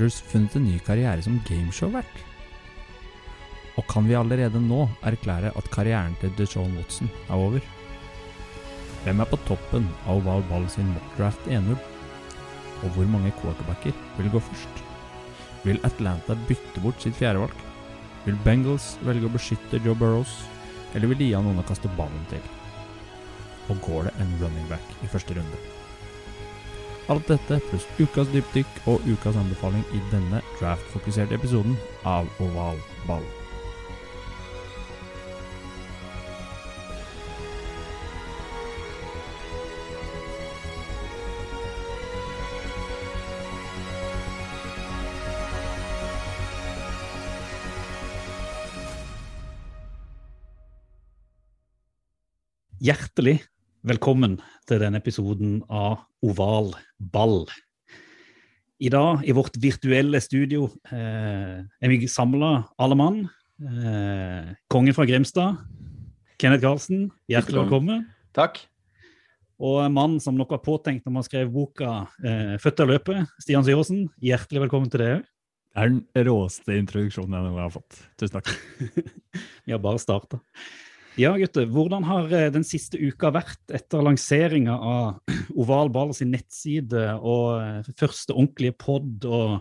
Aaron Rodgers funnet en ny karriere som gameshow-vert? Og kan vi allerede nå erklære at karrieren til DeShaun Watson er over? Hvem er på toppen av oval ball sin mockdraft 1-0? Og hvor mange quarterbacker vil gå først? Vil Atlanta bytte bort sitt fjerdevalg? Vil Bengals velge å beskytte Joe Burrows, eller vil de gi han noen å kaste ballen til? Og går det en running back i første runde? Alt dette pluss ukas dypdykk og ukas anbefaling i denne draft-fokuserte episoden av Oval ball. Hjertelig velkommen til denne episoden av Oval ball. I dag, i vårt virtuelle studio, eh, er vi samla alle mann. Eh, kongen fra Grimstad, Kenneth Karlsen, hjertelig velkommen. Takk. Og en mann som nok var påtenkt når man skrev boka eh, 'Født av løpet', Stian Syversen, hjertelig velkommen til deg òg. Det er den råeste introduksjonen jeg noen gang har fått. Tusen takk. Vi har bare starta. Ja, gutter. Hvordan har eh, den siste uka vært etter lanseringa av Oval Ball sin nettside og eh, første ordentlige pod og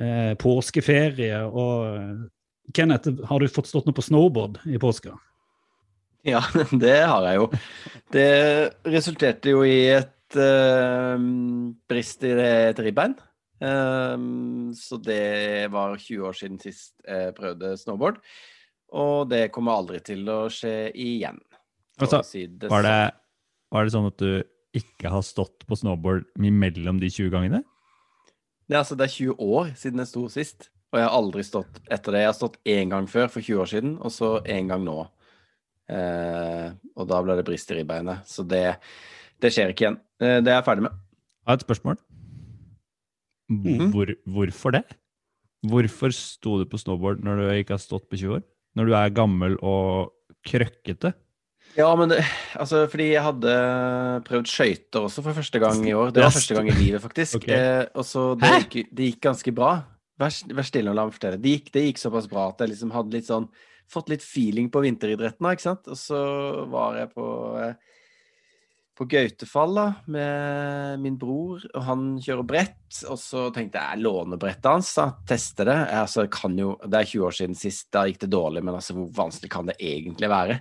eh, påskeferie? Og eh, Kenneth, har du fått stått noe på snowboard i påska? Ja, det har jeg jo. Det resulterte jo i et eh, brist i et ribbein. Eh, så det var 20 år siden sist jeg prøvde snowboard. Og det kommer aldri til å skje igjen. Altså, si det Var det, sånn. var det sånn at du ikke har stått på snowboard mellom de 20 gangene? Det altså, det er 20 år siden jeg sto sist. Og jeg har aldri stått etter det. Jeg har stått én gang før, for 20 år siden, og så én gang nå. Eh, og da ble det brist i ribbeinet. Så det, det skjer ikke igjen. Eh, det er jeg ferdig med. Jeg har et spørsmål. Hvor, mm -hmm. hvorfor det? Hvorfor sto du på snowboard når du ikke har stått på 20 år? Når du er gammel og krøkkete? Ja, men det, altså, fordi jeg hadde prøvd skøyter også for første gang i år. Det var første gang i livet, faktisk. Okay. Eh, og så det gikk, det gikk ganske bra. Vær, vær stille og la meg fortelle. Det gikk, det gikk såpass bra at jeg liksom hadde litt sånn Fått litt feeling på vinteridretten, ikke sant. Og så var jeg på eh, på Gautefall da, med min bror, og han kjører brett. Og så tenkte jeg jeg låner brettet hans, da, teste det. Jeg, altså, jo, det er 20 år siden sist, da gikk det dårlig, men altså, hvor vanskelig kan det egentlig være?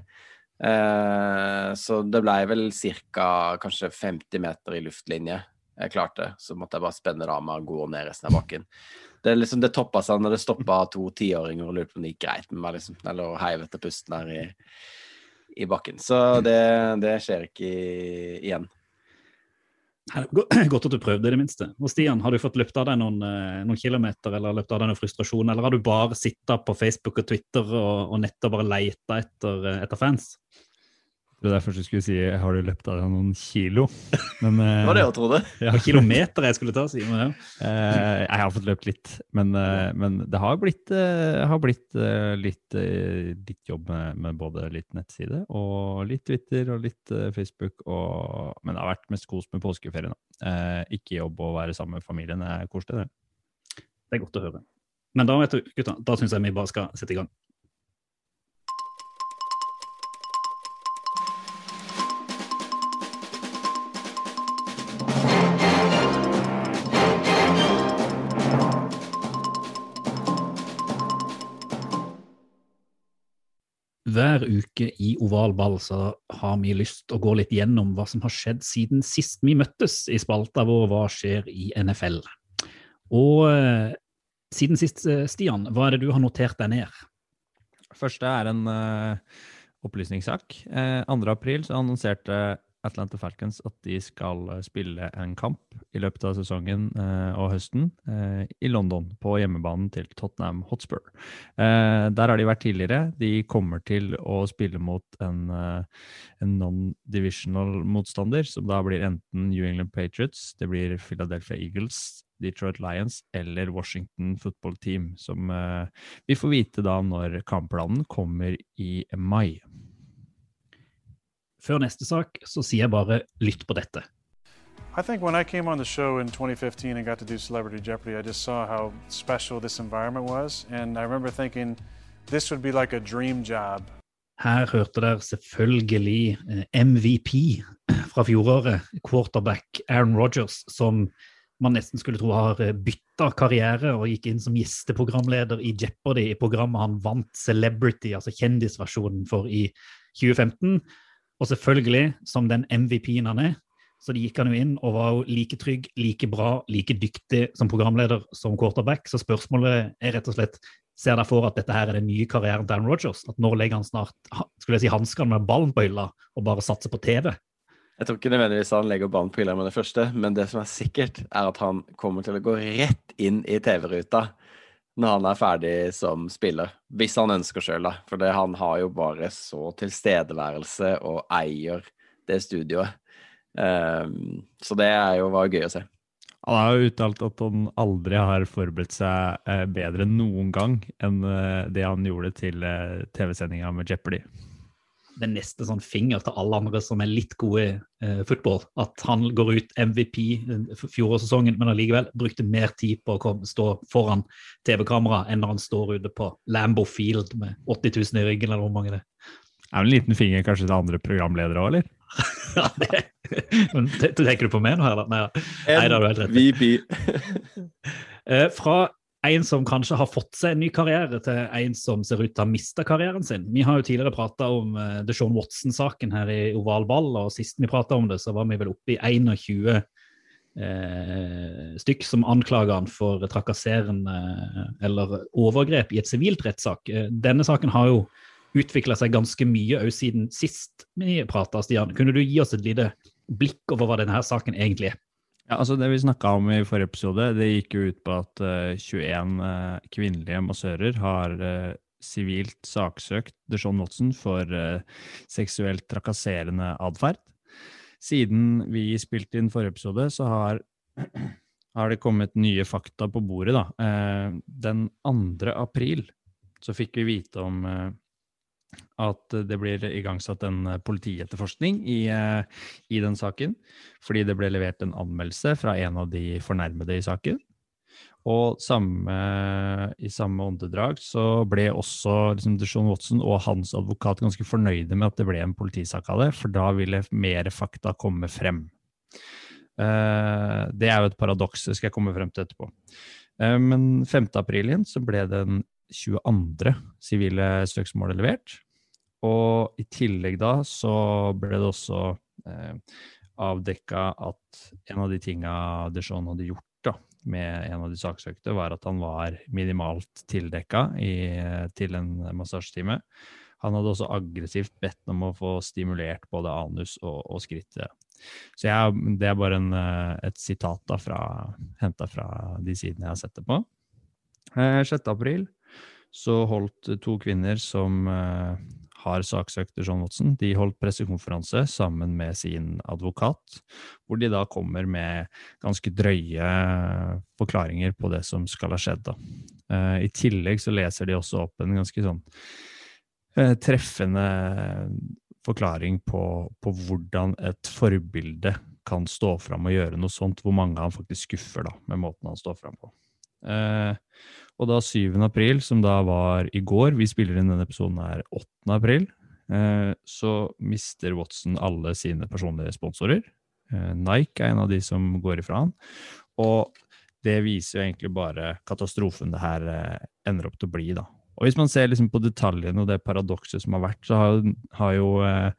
Eh, så det blei vel ca. kanskje 50 meter i luftlinje jeg klarte. Så måtte jeg bare spenne det av meg og gå ned resten av bakken. Det, liksom, det toppa seg når det stoppa to tiåringer og lurte på om det gikk greit med meg. liksom. eller lå heiv etter pusten her i, i bakken. Så det, det skjer ikke igjen. Godt at du prøvde, i det minste. Og Stian, har du fått løpt av deg noen, eh, noen kilometer, eller løpt av deg noen frustrasjon, eller har du bare sittet på Facebook og Twitter og, og nettopp bare leita etter, eh, etter fans? Det var derfor jeg skulle si har du løpt av deg noen kilo? Men Det var det jeg trodde. Ja, kilometer jeg skulle ta, sier man ja. eh, jeg har fått løpt litt. Men, eh, men det har blitt, eh, har blitt litt, litt jobb med, med både litt nettside og litt Twitter og litt Facebook. Og, men det har vært mest kos med påskeferien. Eh, ikke jobb og være sammen med familien er koselig, det. Det er godt å høre. Men da vet du, gutta, da syns jeg vi bare skal sette i gang. Hver uke i Oval ball så har vi lyst å gå litt gjennom hva som har skjedd siden sist vi møttes i spalta vår Hva skjer i NFL? Og eh, siden sist, eh, Stian, hva er det du har notert deg ned? Første er en uh, opplysningssak. Uh, 2. april annonserte Atlanta Falcons at de skal spille en kamp i løpet av sesongen uh, og høsten i London, på hjemmebanen til Tottenham Hotspur. der har de vært tidligere. De kommer til å spille mot en, en non-divisional motstander, som da blir enten New England Patriots, det blir Philadelphia Eagles, Detroit Lions eller Washington Football Team, som vi får vite da når kampplanen kommer i mai. Før neste sak så sier jeg bare lytt på dette. I think when I came on the show in 2015 and got to do Celebrity Jeopardy, I just saw how special this environment was. And I remember thinking this would be like a dream job. Her hørte dere selvfølgelig eh, MVP fra fjoråret, quarterback Aaron Rogers, som man nesten skulle tro har eh, bytta karriere og gikk inn som gjesteprogramleder i Jeopardy, i programmet han vant Celebrity, altså kjendisversjonen, for i 2015. Og selvfølgelig, som den MVP-en han er, så gikk han jo inn og var jo like trygg, like bra, like dyktig som programleder som quarterback. Så spørsmålet er rett og slett ser dere for at dette her er den nye karrieren Aaron Rogers? At nå legger han snart skulle jeg si, hanskene med ballen på hylla og bare satser på TV? Jeg tror ikke nødvendigvis han legger ballen på hylla med det første, men det som er sikkert, er at han kommer til å gå rett inn i TV-ruta når han er ferdig som spiller. Hvis han ønsker sjøl, da. For det, han har jo bare så tilstedeværelse og eier det studioet. Um, så det er jo var gøy å se. Han har jo uttalt at han aldri har forberedt seg eh, bedre noen gang enn eh, det han gjorde til eh, TV-sendinga med Jeopardy den neste sånn finger til alle andre som er litt gode i eh, fotball. At han går ut MVP fjorårssesongen, men allikevel brukte mer tid på å komme, stå foran TV-kamera enn når han står ute på Lambo Field med 80 000 i ryggen, eller hvor mange det er. Er det en liten finger kanskje til andre programledere òg, eller? ja, det men, Tenker du på meg nå, her? Nei, nei, da, har du helt rett. Eh, fra en som kanskje har fått seg en ny karriere, til en som ser ut til å ha mista karrieren sin. Vi har jo tidligere prata om uh, Deshaun Watson-saken her i Oval Ball, og sist vi prata om det, så var vi vel oppe i 21 uh, stykk som anklager han for trakasserende eller overgrep i et sivilt rettssak. Uh, denne saken har jo utvikla seg ganske mye òg siden sist vi prata, Stian. Kunne du gi oss et lite blikk over hva denne saken egentlig er? Ja, altså Det vi snakka om i forrige episode, det gikk jo ut på at uh, 21 uh, kvinnelige massører har uh, sivilt saksøkt Deshaun Watson for uh, seksuelt trakasserende atferd. Siden vi spilte inn forrige episode, så har, har det kommet nye fakta på bordet. da. den 2. april så fikk vi vite om at det blir igangsatt en eh, politietterforskning i, eh, i, den saken. Fordi det ble levert en anmeldelse fra en av de fornærmede i saken. Og samme, i samme åndedrag så ble også liksom, John Watson og hans advokat ganske fornøyde med at det ble en politisak av det, for da ville mer fakta komme frem. Uh, det er jo et paradoks, det skal jeg komme frem til etterpå. Uh, men 5. april så ble den 22. sivile søksmål er levert. Og i tillegg da så ble det også eh, avdekka at en av de tinga Deshaun hadde gjort da, med en av de saksøkte, var at han var minimalt tildekka i, til en massasjetime. Han hadde også aggressivt bedt om å få stimulert både anus og, og skrittet. Så jeg, det er bare en, eh, et sitat da fra, henta fra de sidene jeg har sett det på. Eh, 6. april så holdt to kvinner som eh, har saksøkt John Watson, de holdt pressekonferanse sammen med sin advokat, hvor de da kommer med ganske drøye forklaringer på det som skal ha skjedd. Da. I tillegg så leser de også opp en ganske sånn treffende forklaring på, på, hvordan et forbilde kan stå fram og gjøre noe sånt, hvor mange han faktisk skuffer da, med måten han står fram på. Uh, og da 7. april, som da var i går, vi spiller inn denne episoden her 8. april, eh, så mister Watson alle sine personlige sponsorer. Eh, Nike er en av de som går ifra han. Og det viser jo egentlig bare katastrofen det her eh, ender opp til å bli, da. Og hvis man ser liksom på detaljene og det paradokset som har vært, så har, har jo eh,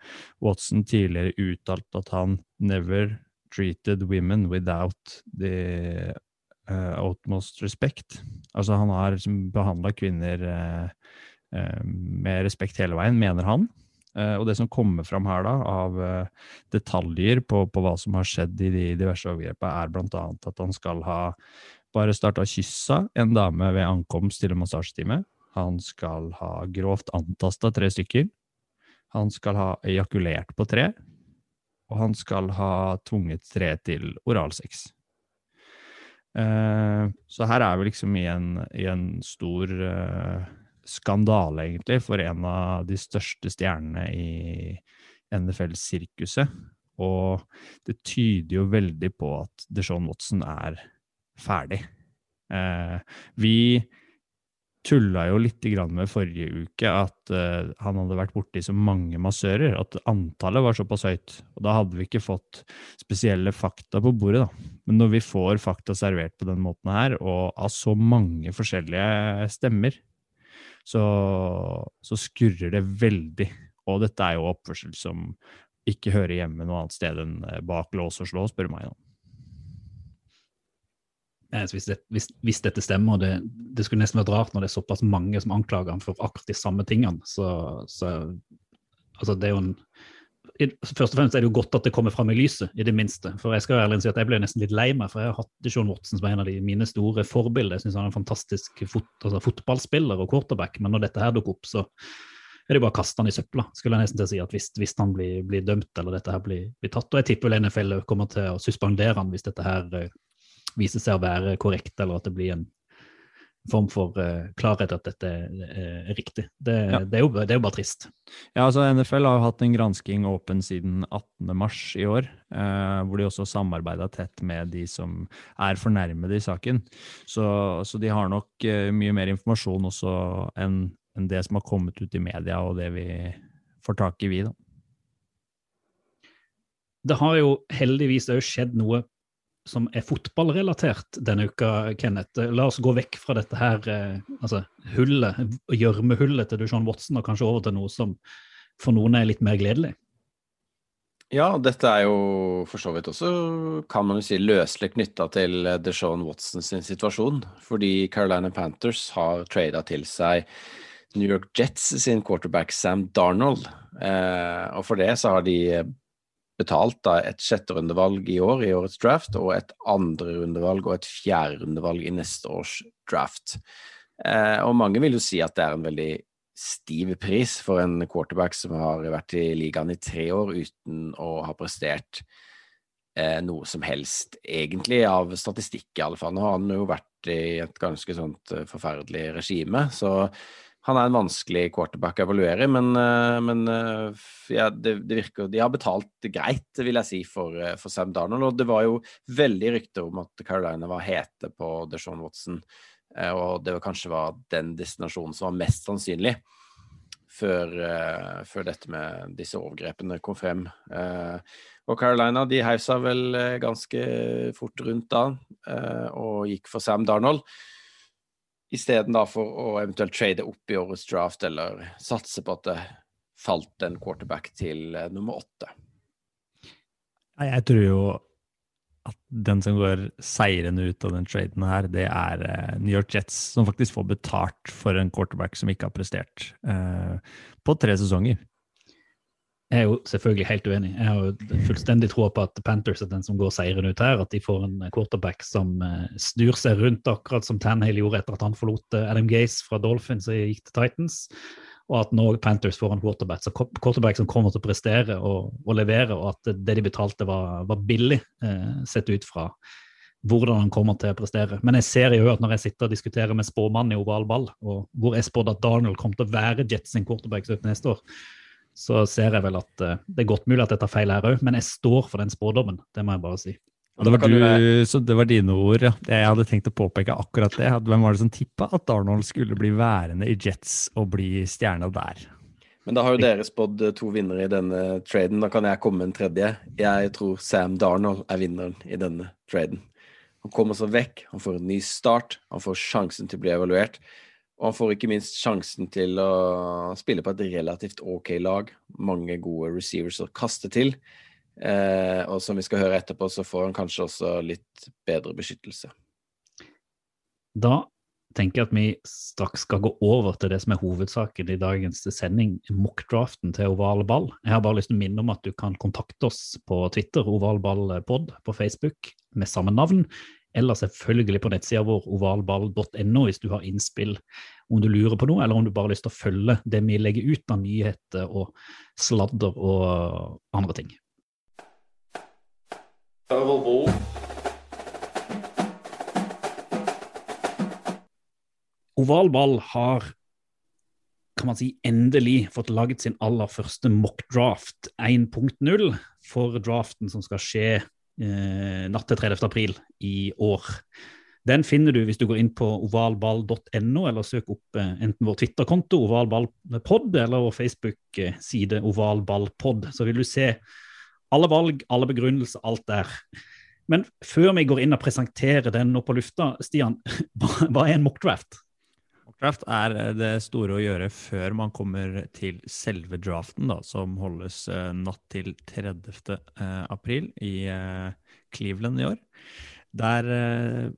Watson tidligere uttalt at han never treated women without the uh, utmost respect. Altså, han har liksom behandla kvinner uh, uh, med respekt hele veien, mener han. Og det som kommer fram her da, av detaljer på, på, hva som har skjedd i de diverse overgrepene, er annet at han skal ha bare starta kyssa en dame ved ankomst til en massasjetime. Han skal ha grovt antasta tre stykker. Han skal ha ejakulert på tre. Og han skal ha tvunget tre til oralsex. Eh, så her er vi liksom i en, i en stor uh, skandale, egentlig, for en av de største stjernene i NFL-sirkuset. Og det tyder jo veldig på at Deshaun Watson er ferdig. Eh, vi tulla jo litt med forrige uke at uh, han hadde vært borti så mange massører, at antallet var såpass høyt. Og da hadde vi ikke fått spesielle fakta på bordet, da. Men når vi får fakta servert på den måten her, og av så mange forskjellige stemmer, så, så skurrer det veldig. Og dette er jo oppførsel som ikke hører hjemme noe annet sted enn eh, bak lås og slå, spør meg. da. Hvis, det, hvis, hvis, dette stemmer, det, det skulle nesten vært rart når det er såpass mange som anklager ham for akkurat de samme tingene. Så, så altså det er jo en Først og fremst er det jo godt at det kommer fram i lyset, i det minste. For jeg skal ærlig si at jeg ble nesten litt lei meg, for jeg har hatt John Watson som en av de, mine store forbilder. Jeg syns han er en fantastisk fot, altså fotballspiller og quarterback, men når dette her dukker opp, så er det bare å kaste han i søpla. Skulle jeg nesten til å si at hvis, hvis han blir, blir, dømt eller dette her blir, blir tatt. Og jeg tipper vel NFL kommer til å suspendere han hvis dette her eh, viser seg å være korrekt, eller at det blir en form for uh, klarhet at dette er riktig. Det, ja. det, er jo, det, er jo, bare trist. Ja, altså NFL har jo hatt en gransking åpen siden 18.3 i år, uh, hvor de også samarbeida tett med de som er fornærmede i saken. Så, så de har nok uh, mye mer informasjon også enn en det som har kommet ut i media, og det vi får tak i, vi, da. Det har jo heldigvis òg skjedd noe som er fotballrelatert denne uka, Kenneth. La oss gå vekk fra dette her, eh, altså hullet, gjørmehullet til Duchan Watson, og kanskje over til noe som for noen er litt mer gledelig. Ja, dette er jo for så vidt også, kan man jo si, løselig knytta til Deshaun Watson sin situasjon. Fordi Carolina Panthers har trada til seg New York Jets sin quarterback Sam Darnold. Eh, og for det så har de betalt da, et sjetterundevalg i år i årets draft, og et andre rundevalg og et fjerde rundevalg i neste års draft. Eh, og mange vil jo si at det er en veldig stiv pris for en quarterback som har vært i ligaen i tre år uten å ha prestert eh, noe som helst, egentlig, av statistikk i alle fall. Nå har han jo vært i et ganske sånt eh, forferdelig regime, så han er en vanskelig quarterback å evaluere, men, eh, men eh, ja, det, det, virker De har betalt greit, vil jeg si, for, eh, for, Sam Darnold. Og det var jo veldig rykter om at Carolina var hete på Deshaun Watson, og det var kanskje var den destinasjonen som var mest sannsynlig. Før, før, dette med disse overgrepene kom frem. og Carolina de heiv vel ganske fort rundt da, og gikk for Sam Darnold istedenfor å eventuelt trade opp i årets draft eller satse på at det falt en quarterback til uh, nummer åtte. Jeg tror jo at den som går seirende ut av den traden her, det er uh, New York Jets, som faktisk får betalt for en quarterback som ikke har prestert uh, på tre sesonger. Jeg er jo selvfølgelig helt uenig. Jeg har jo fullstendig tro på at Panthers er den som går seirende ut her. At de får en quarterback som uh, snur seg rundt, akkurat som Tanhale gjorde etter at han forlot uh, Adam Gaze fra Dolphins og gikk til Titans. Og at nå Panthers får en quarterback, så quarterback som kommer til å prestere og, og levere, og at det de betalte, var, var billig, eh, sett ut fra hvordan han kommer til å prestere. Men jeg ser jo at når jeg sitter og diskuterer med spåmannen i oval ball, og hvor jeg spådde at Darnold kommer til å være Jets quarterback neste år, så ser jeg vel at uh, det er godt mulig at jeg tar feil her òg, men jeg står for den spådommen. Det må jeg bare si. Det var, du, så det var dine ord, ja. Jeg hadde tenkt å påpeke akkurat det. Hvem var det som tippa at Darnold skulle bli værende i Jets og bli stjerna der? Men da har jo dere spådd eh, to vinnere i denne traden. Da kan jeg komme med en tredje. Jeg tror Sam Darnold er vinneren i denne traden. Han kommer seg vekk, han får en ny start, han får sjansen til å bli evaluert. Og han får ikke minst sjansen til å spille på et relativt OK lag. Mange gode receivers å kaste til. Eh, og som vi skal høre etterpå, så får han kanskje også litt bedre beskyttelse. Da tenker jeg at vi straks skal gå over til det som er hovedsaken i dagens sending, mockdraften til Oval ball. Jeg har bare lyst til å minne om at du kan kontakte oss på Twitter, ovalballpod, på Facebook med samme navn, eller selvfølgelig på nettsida vår ovalball.no hvis du har innspill om du lurer på noe, eller om du bare har lyst til å følge det vi legger ut av nyheter og sladder og andre ting. Oval ball har kan man si, endelig fått laget sin aller første mock draft 1.0 for draften som skal skje eh, natt til 30. april i år. Den finner du hvis du går inn på ovalball.no, eller søk opp eh, enten vår Twitter-konto, ovalballpod, eller vår Facebook-side ovalballpod. Så vil du se alle valg, alle begrunnelser, alt der. Men før vi går inn og presenterer den nå på lufta, Stian, hva er en mockdraft? Mockdraft er eh, det store å gjøre før man kommer til selve draften, da, som holdes uh, natt til 30. Eh, april i uh, Cleveland i år. Der uh,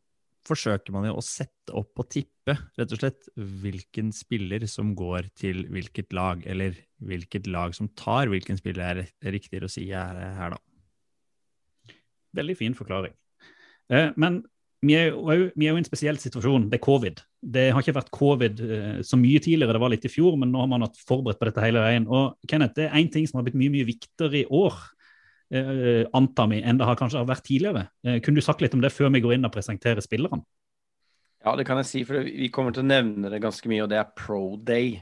forsøker man jo å sette opp og tippe rett og slett hvilken spiller som går til hvilket lag, eller hvilket lag som tar hvilken spiller er riktigere å si her, her da. Veldig fin forklaring. Men vi er, jo, vi er, jo, i en spesiell situasjon. Det er covid. Det har ikke vært covid eh, så mye tidligere, det var litt i fjor, men nå har man hatt forberedt på dette hele veien. Og Kenneth, det er én ting som har blitt mye mye viktigere i år, eh, antar vi, enn det har kanskje vært tidligere. Eh, kunne du sagt litt om det før vi går inn og presenterer spillerne? Ja, det kan jeg si, for vi kommer til å nevne det ganske mye, og det er Pro Day.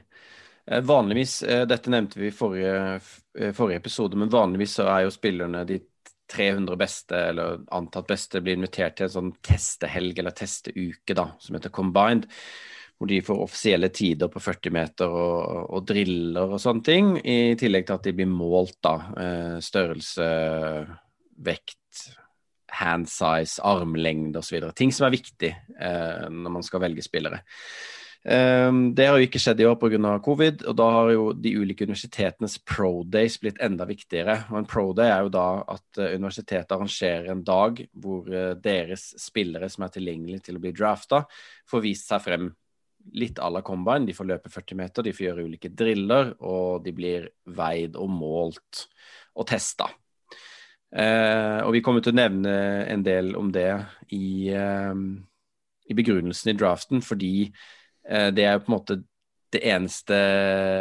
Vanligvis, Dette nevnte vi i forrige, forrige episode, men vanligvis så er jo spillerne de 300 beste, eller antatt beste, blir invitert til en sånn testehelg eller testeuke, da, som heter Combined. Hvor de får offisielle tider på 40 meter og, og driller og sånne ting. I tillegg til at de blir målt, da. Eh, størrelse, vekt, hand size, armlengde osv. Ting som er viktig eh, når man skal velge spillere. Um, det har jo ikke skjedd i år pga. covid, og da har jo de ulike universitetenes pro-days blitt enda viktigere. Og En pro-day er jo da at uh, universitetet arrangerer en dag hvor uh, deres spillere som er tilgjengelige til å bli drafta, får vist seg frem litt à la combine. De får løpe 40 meter, de får gjøre ulike driller, og de blir veid og målt og testa. Uh, og vi kommer til å nevne en del om det i, i begrunnelsen i draften, fordi Eh, det er på en måte det eneste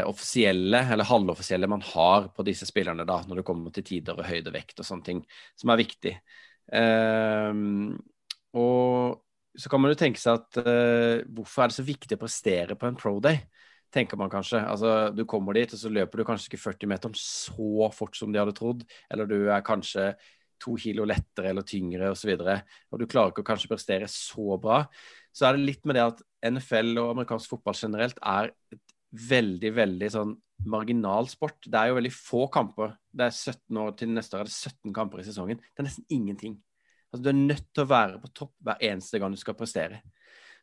offisielle, eller halvoffisielle, man har på disse spillerne da, når det kommer til tider og høyde, vekt og sånne ting, som er viktig. Um, og så kan man jo tenke seg at uh, hvorfor er det så viktig å prestere på en pro day? tenker man kanskje. Altså, Du kommer dit, og så løper du kanskje ikke 40 meter så fort som de hadde trodd. Eller du er kanskje to kilo lettere eller tyngre osv. Og, så og du klarer ikke å kanskje prestere så bra så er det litt med det at NFL og amerikansk fotball generelt er et veldig, veldig sånn marginal sport. Det er jo veldig få kamper. Det er 17 år til neste år er det 17 kamper i sesongen. Det er nesten ingenting. Altså, du er nødt til å være på topp hver eneste gang du skal prestere.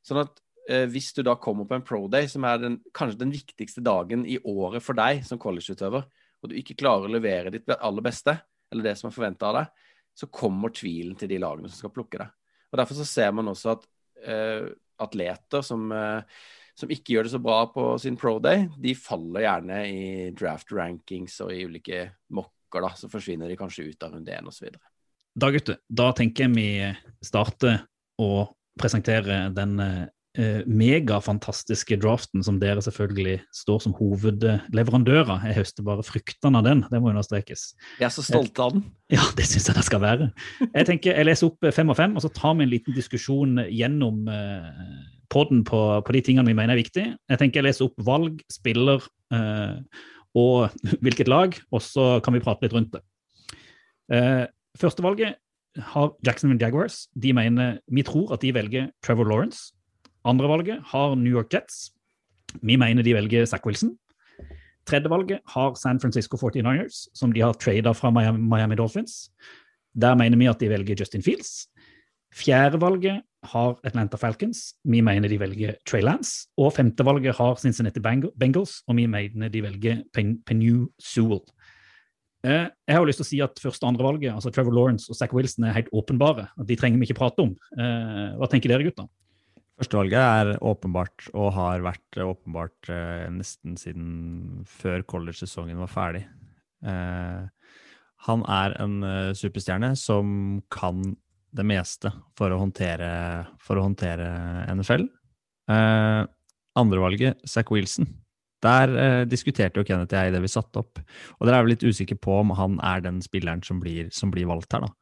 Sånn at eh, hvis du da kommer på en pro day, som er den, kanskje den viktigste dagen i året for deg som collegeutøver, og du ikke klarer å levere ditt aller beste, eller det som er forventa av deg, så kommer tvilen til de lagene som skal plukke deg. Og Derfor så ser man også at uh, atleter som, uh, som, ikke gjør det så bra på sin pro day, de faller gjerne i draft rankings og i ulike mokker. da, Så forsvinner de kanskje ut av runde én osv. Da gutter, da tenker jeg vi starter å presentere den uh, eh, megafantastiske draften som dere selvfølgelig står som hovedleverandører. Jeg høster bare fruktene av den, det må understrekes. Jeg er så stolt av den. Ja, det syns jeg det skal være. Jeg tenker, jeg leser opp fem og fem, og så tar vi en liten diskusjon gjennom eh, podden på, på, de tingene vi mener er viktige. Jeg tenker jeg leser opp valg, spiller eh, og hvilket lag, og så kan vi prate litt rundt det. Eh, Førstevalget har Jacksonville Jaguars. De mener, Vi tror at de velger Trevor Lawrence. Andrevalget har New York Jets. Vi mener de velger Zack Wilson. Tredjevalget har San Francisco 49ers, som de har trada fra Miami Dolphins. Der mener vi at de velger Justin Fields. Fjerdevalget har Atlanta Falcons. Vi mener de velger Trey Lance. Og femtevalget har Cincinnati Bengals, og vi mener de velger Penu Sewell. Eh, jeg har jo lyst til å si at første- og andrevalget, altså Trevor Lawrence og Zack Wilson, er helt åpenbare. De trenger vi ikke prate om. Eh, hva tenker dere, gutter? Førstevalget er åpenbart, og har vært åpenbart eh, nesten siden før college-sesongen var ferdig. Eh, han er en eh, superstjerne som kan det meste for å håndtere, for å håndtere NFL. Eh, Andrevalget, Zack Wilson. Der eh, diskuterte jo Kenneth og jeg det vi satte opp. Og dere er vel litt usikre på om han er den spilleren som blir, som blir valgt her, da.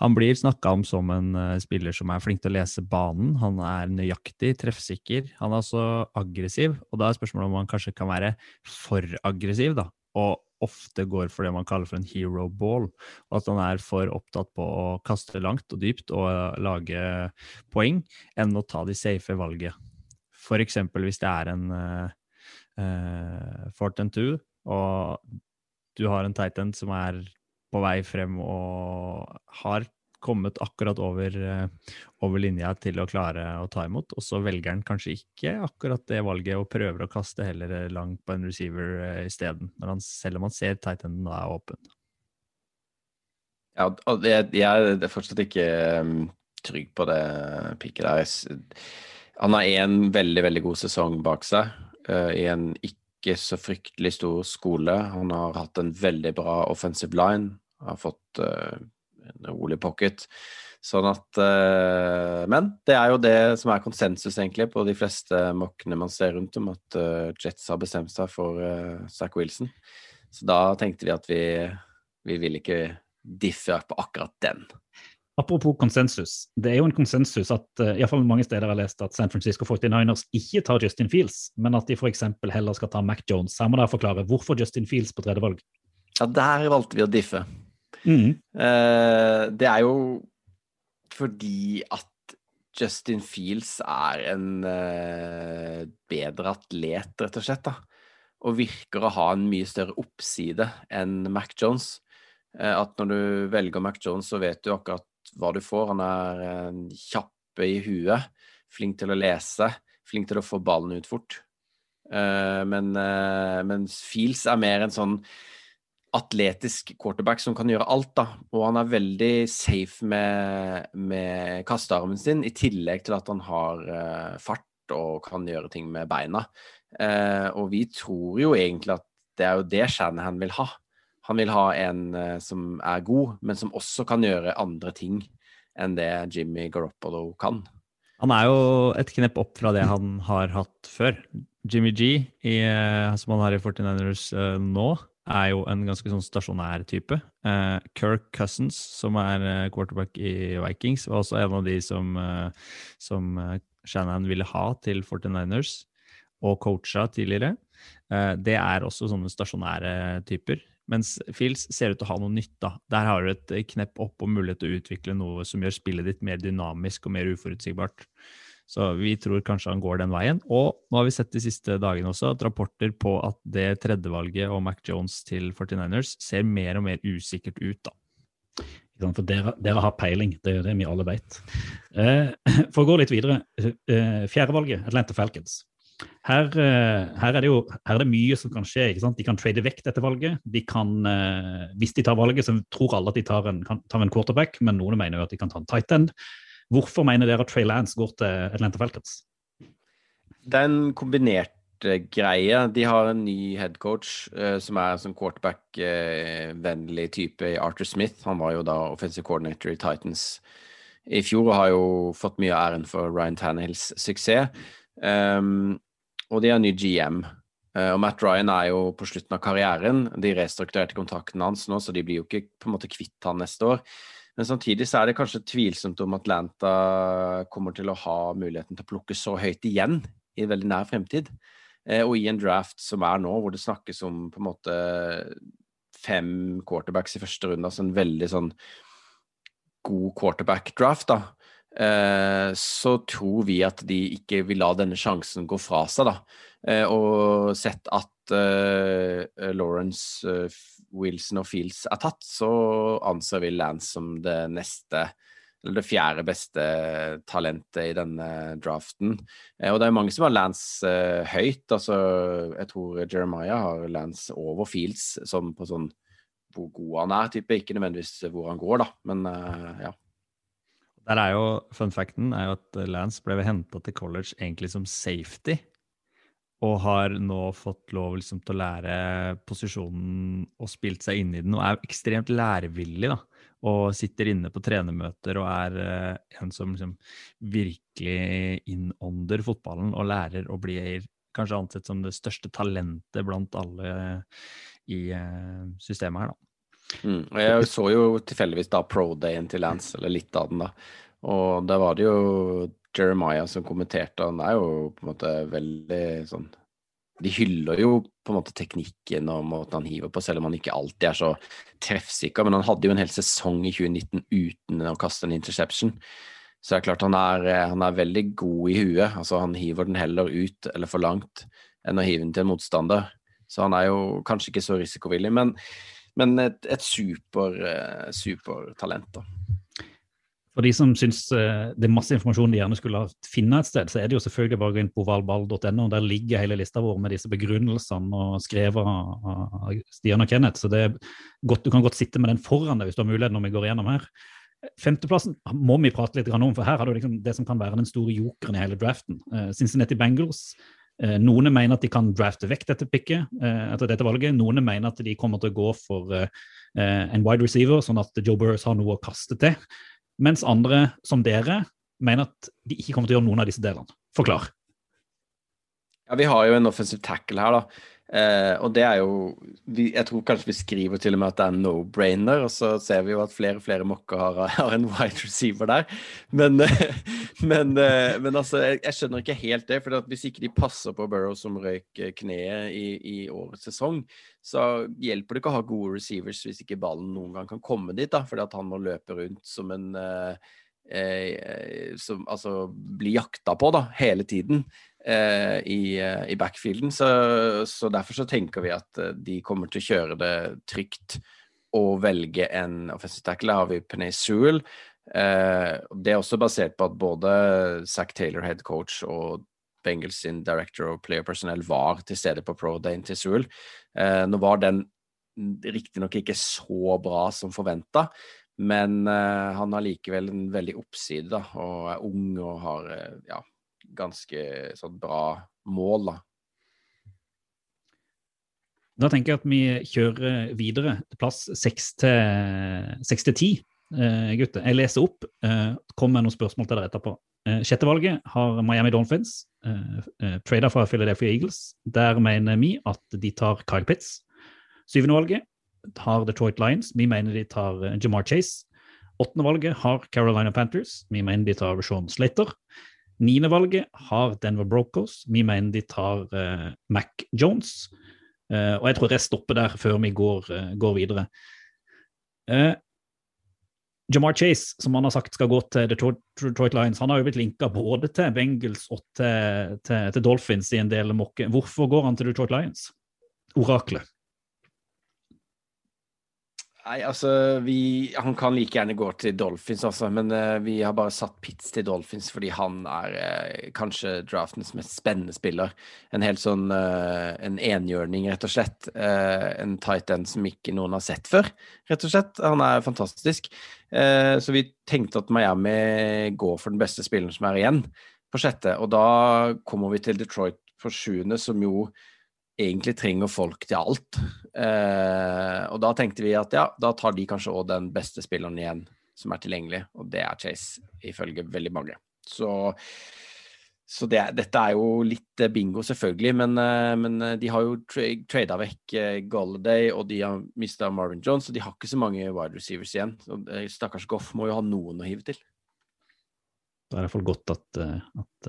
Han blir snakka om som en uh, spiller som er flink til å lese banen. Han er nøyaktig, treffsikker. Han er også aggressiv, og da er spørsmålet om han kanskje kan være for aggressiv, da. Og ofte går for det man kaller for en hero ball. Og at han er for opptatt på å kaste langt og dypt og uh, lage poeng, enn å ta de safe valget. Eksempel hvis det er en uh, uh, fort and og du har en tight end som er på vei frem og har kommet akkurat over, uh, over linja til å klare å ta imot, og så velger han kanskje ikke akkurat det valget og prøver å kaste heller langt på en receiver uh, isteden, selv om han ser tight enden da er åpen. Ja, jeg, jeg er fortsatt ikke um, trygg på det piket der. Han har én veldig, veldig god sesong bak seg i en ikke så fryktelig stor skole. Han har hatt en veldig bra offensive line, har fått uh, en rolig pocket. Sånn at uh, Men det er jo det som er konsensus, egentlig, på de fleste mokkene man ser rundt om, at Jets har bestemt seg for Zack Wilson. Så da tenkte vi at vi, vi vil ikke diffe på akkurat den. Apropos konsensus. Det er jo en konsensus at uh, i hvert fall mange steder har lest at San Francisco 49ers ikke tar Justin Fields, men at de f.eks. heller skal ta Mac Jones. Her må dere forklare hvorfor Justin Fields på tredje valg. Ja, der valgte vi å diffe. Mm. Uh, det er jo fordi at Justin Fields er en uh, bedre atlet, rett og slett. da. Og virker å ha en mye større oppside enn Mac Jones. At når du velger Mac Jones, så vet du akkurat hva du får. Han er eh, kjappe i huet, flink til å lese, flink til å få ballen ut fort. Eh, men eh, mens Fields er mer en sånn atletisk quarterback som kan gjøre alt, da. Og han er veldig safe med, med kastearmen sin, i tillegg til at han har fart og kan gjøre ting med beina. og vi tror jo egentlig at det er jo det Shanahan vil ha. Han vil ha en uh, som er god, men som også kan gjøre andre ting enn det Jimmy Garoppolo kan. Han er jo et knepp opp fra det han har hatt før. Jimmy G, i, uh, som han har i 49ers uh, eh, nå, er jo en ganske sånn stasjonær type. Kirk Cousins, som er quarterback i Vikings, var også en av de som, som Shannon ville ha til 49ers, og coacha tidligere. det er også sånne stasjonære typer. Mens Fils ser ut til å ha noe nytt. da. Der har du et knepp opp og mulighet til å utvikle noe som gjør spillet ditt mer dynamisk og mer uforutsigbart. Så vi tror kanskje han går den veien. Og nå har vi sett de siste dagene også at rapporter på at det tredjevalget og Mac Jones til 49ers ser mer og mer usikkert ut, da. For dere, dere har peiling, det er det vi alle vet. Eh, for å gå litt videre. Eh, Fjerdevalget, Atlanta Falcons. Her, eh, her, er jo her er det mye som kan skje. De kan trade vekk dette valget. De kan, eh, hvis de tar valget, så tror alle at de tar en, tar en quarterback, men noen mener jo at de kan ta en tight end. Hvorfor mener dere at Trey Lance går til Atlanta Falcons? Det er en kombinert greie. De har en ny headcoach som er en sånn quarterback-vennlig type i Arthur Smith. Han var jo da offensive coordinator i Titans i fjor og har jo fått mye av æren for Ryan Tannehills suksess. Um, og de har ny GM. Eh, og Matt Ryan er jo på slutten av karrieren. De restrukturerte kontrakten hans nå, så de blir jo ikke på en måte kvitt han neste år. Men samtidig så er det kanskje tvilsomt om Atlanta kommer til å ha muligheten til å plukke så høyt igjen i veldig nær fremtid. Uh, og i en draft som er nå, hvor det snakkes om på en måte fem quarterbacks i første runde, altså en veldig sånn god quarterback-draft, da Eh, så tror vi at de ikke vil la denne sjansen gå fra seg. da. Eh, og sett at uh, Lawrence, Wilson og Fields er tatt, så anser vi Lance som det neste eller det fjerde beste talentet i denne draften. og det er mange som har Lance høyt. altså Jeg tror Jeremiah har Lance over Fields som på sånn hvor god han er, type. Ikke nødvendigvis hvor han går, da, men ja. Der er jo, Fun facten er jo at Lance ble henta til college egentlig som safety. Og har nå fått lov liksom, til å lære posisjonen og spilt seg inn i den. Og er ekstremt lærevillig. da, Og sitter inne på trenermøter og er uh, en som liksom, virkelig innånder fotballen og lærer og blir kanskje ansett som det største talentet blant alle i uh, systemet her. da. Mm. Jeg så jo tilfeldigvis da pro-dayen til Lance, eller litt av den, da. Og da var det jo Jeremiah som kommenterte, han er jo på en måte veldig sånn De hyller jo på en måte teknikken og måten han hiver på, selv om han ikke alltid er så treffsikker. Men han hadde jo en hel sesong i 2019 uten å kaste en interception. Så det er klart han er, han er veldig god i huet. Altså han hiver den heller ut eller for langt enn å hive den til en motstander. Så han er jo kanskje ikke så risikovillig. men men et, et super, uh, supertalent. da. For de som syns uh, det er masse informasjon de gjerne skulle finne et sted, så er det jo selvfølgelig bare å gå inn på ovalball.no. Der ligger hele lista vår med disse begrunnelsene og skrevet av, Stian og Kenneth. Så godt, du kan godt sitte med den foran deg hvis du har mulighet når vi går gjennom her. Femteplassen må vi prate litt om, for her har du liksom det som kan være den store jokeren i hele draften. Uh, Cincinnati Bengals Eh, noen mener at de kan drafte vekk dette picket eh, etter dette valget. Noen mener at de kommer til å gå for eh, en wide receiver, sånn at Joe Burrows har noe å kaste til. Mens andre, som dere, mener at de ikke kommer til å gjøre noen av disse delene. Forklar. Ja, Vi har jo en offensive tackle her, da. Eh, og det er jo vi, Jeg tror kanskje vi skriver til og med at det er no-brainer, og så ser vi jo at flere og flere mokker har, har, en wide receiver der. Men, men, eh, men altså, jeg, skjønner ikke helt det. For hvis ikke de passer på Burrow som røyk kneet i, i, årets sesong, så hjelper det ikke å ha gode receivers hvis ikke ballen noen gang kan komme dit. da, Fordi at han må løpe rundt som en eh, eh som altså blir jakta på da, hele tiden eh, i, eh, i, backfielden. Så, så, derfor så tenker vi at eh, de kommer til å kjøre det trygt og velge en offensive tackle. Der har vi Penay Sewell. Eh, det er også basert på at både Zack Taylor, head coach, og Bengals sin director og player personnel var til stede på pro dayen til Sewell. Eh, nå var den riktignok ikke så bra som forventa, men han har likevel en veldig oppside da, og er ung og har ja, ganske sånn bra mål, da. Da tenker jeg at vi kjører videre til plass seks til ti, eh, gutter. Jeg leser opp, eh, kommer med noen spørsmål til dere etterpå. Eh, Sjettevalget har Miami Dolphins, eh, eh, trader fra Philadelphia Eagles. Der mener vi at de tar Kyle Pitts. Syvende valget har Detroit Lions. Vi mener de tar Jamar Chase. Åttende valget har Carolina Panthers. Vi mener de tar Sean Slater. Niendevalget har Denver Brokers. Vi mener de tar uh, Mac Jones. Uh, og jeg tror jeg stopper der før vi går, uh, går videre. Jamar Chase, som han har sagt skal gå til Detroit Lions, han har jo blitt linka både til Bengals og til, til, til Dolphins i en del mokke. Hvorfor går han til Detroit Lions? Oraklet. Nei, altså vi, Han kan like gjerne gå til Dolphins, altså, men uh, vi har bare satt Pitts til Dolphins fordi han er uh, kanskje draftens mest spennende spiller. En helt sånn uh, en enhjørning, rett og slett. en tight end som ikke noen har sett før, rett og slett. Han er fantastisk. så vi tenkte at Miami går for den beste spilleren som er igjen, på sjette. Og da kommer vi til Detroit på sjuende, som jo egentlig trenger folk til alt. Eh, og da tenkte vi at ja, da tar de kanskje òg den beste spilleren igjen som er tilgjengelig, og det er Chase, ifølge veldig mange. Så, så det, dette er jo litt eh, bingo, selvfølgelig, men, eh, men eh, de har jo tra trada vekk Golladay, og de har mista Marvin Jones, og de har ikke så mange wide receivers igjen. Så stakkars Goff må jo ha noen å hive til. Da er det iallfall godt at, at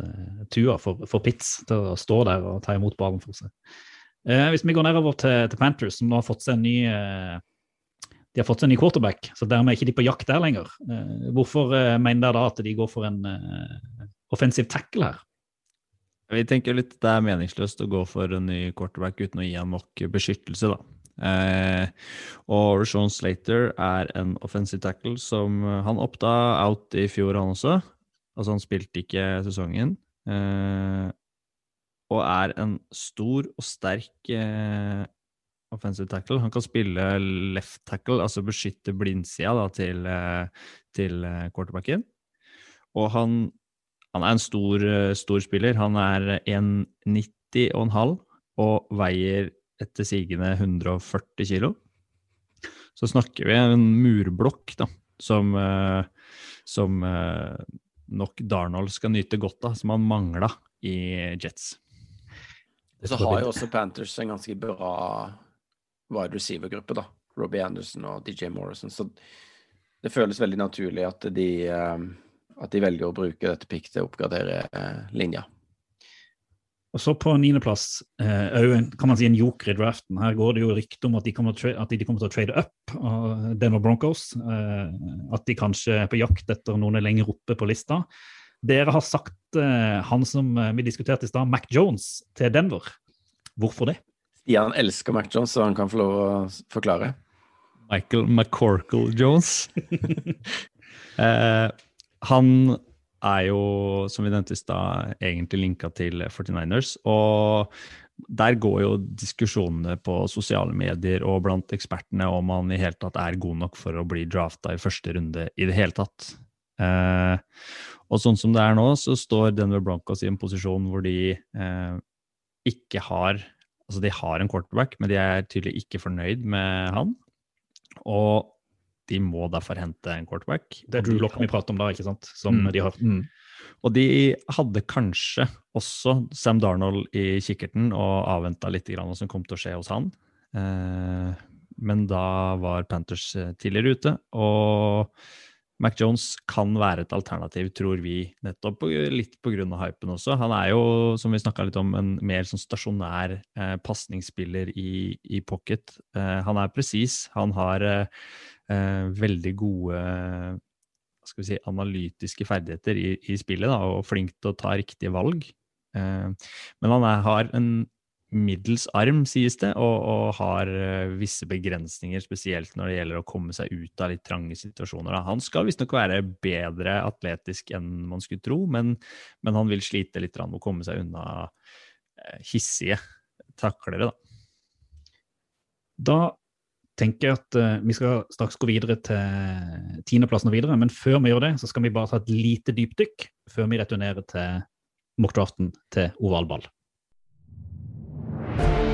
Tua får, får pits til å stå der og ta imot ballen for seg. Eh, hvis vi går nedover til, til, Panthers, som nå har fått seg en ny eh, de har fått seg en ny quarterback, så dermed er ikke de på jakt der lenger. Eh, hvorfor eh, mener dere da at de går for en eh, offensiv tackle her? Vi tenker litt det er meningsløst å gå for en ny quarterback uten å gi ham nok beskyttelse, da. Eh, og Rashawn Slater er en offensive tackle som Han opta out i fjor, han også. Altså, han spilte ikke sesongen. Eh, og er en stor og sterk eh, offensive tackle. Han kan spille left tackle, altså beskytte blindsida da, til, eh, til eh, quarterbacken. og han, han er en stor, eh, stor spiller. Han er 1,90 og en halv og veier etter sigende 140 kilo. Så snakker vi en murblokk da, som, som nok Darnold skal nyte godt av, som han mangla i Jets. Så har jo også Panthers en ganske bra wide receiver-gruppe, da. Robbie Anderson og DJ Morrison. Så det føles veldig naturlig at de, eh, at de velger å bruke dette pick til å oppgradere eh, linja. Og så på niendeplass, eh, kan man si en joker i draften. Her går det jo rykte om at de kommer at de kommer til å trade up av Denver Broncos. Eh, at de kanskje er på jakt etter noen er lenger oppe på lista. Dere har sagt eh, han som eh, vi diskuterte i stad, Mac Jones, til Denver. Hvorfor det? Stian elsker Mac Jones, så han kan få lov å forklare. Michael McCorkle Jones. eh, han er jo, som vi nevnte i stad, egentlig linka til 49ers. Og der går jo diskusjonene på sosiale medier og blant ekspertene om han i hele tatt er god nok for å bli drafta i første runde i det hele tatt. Eh, og sånn som det er nå, så står Denver Broncos i en posisjon hvor de eh, ikke har Altså, de har en quarterback, men de er tydelig ikke fornøyd med han. Og de må derfor hente en quarterback. Det er Drew Lock vi prater om da, ikke sant? Som Mm. de har. Mm. Og de hadde kanskje også Sam Darnold i kikkerten og avventa litt grann hva som kom til å skje hos han. Eh, men da var Panthers eh, tidligere ute, og Mac Jones kan være et alternativ, tror vi, nettopp litt pga. hypen også. Han er jo, som vi snakka litt om, en mer sånn stasjonær eh, pasningsspiller i, i pocket. Eh, han er presis. Han har eh, eh, veldig gode si, analytiske ferdigheter i, i spillet, da, og flink til å ta riktige valg. Eh, men han er, har en middels arm, sies det, og, og har eh, visse begrensninger, spesielt når det gjelder å komme seg ut av litt trange situasjoner. Han skal visstnok være bedre atletisk enn man skulle tro, men, men han vil slite litt med å komme seg unna eh, hissige taklere. Da. Da tenker jeg at eh, vi skal straks gå videre til tiendeplassen og videre, men før vi gjør det, så skal vi bare ta et lite dypdykk før vi returnerer til mockdraften til ovalball. thank you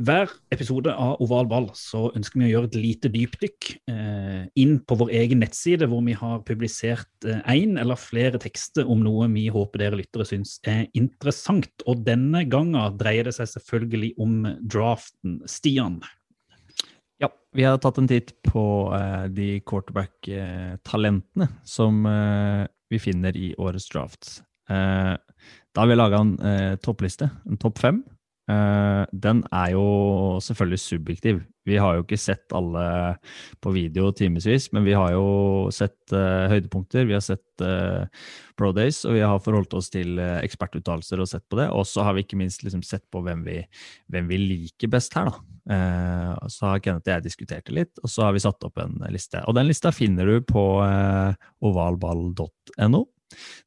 Hver episode av Oval ball så ønsker vi å gjøre et lite dypdykk eh, inn på vår egen nettside, hvor vi har publisert én eh, eller flere tekster om noe vi håper dere lyttere syns er interessant. Og denne gangen dreier det seg selvfølgelig om draften. Stian? Ja, vi har tatt en titt på eh, de quarterback-talentene som eh, vi finner i årets draft. Eh, da har vi laga en eh, toppliste, en topp fem. Eh, den er jo selvfølgelig subjektiv. Vi har jo ikke sett alle på video timevis, men vi har jo sett uh, høydepunkter, vi har sett uh, Pro Days, og vi har forholdt oss til uh, ekspertuttalelser og sett på det. Og så har vi ikke minst liksom sett på hvem vi, hvem vi liker best her, da. Uh, så har Kenneth og jeg diskutert det litt, og så har vi satt opp en liste. Og den lista finner du på eh, ovalball.no.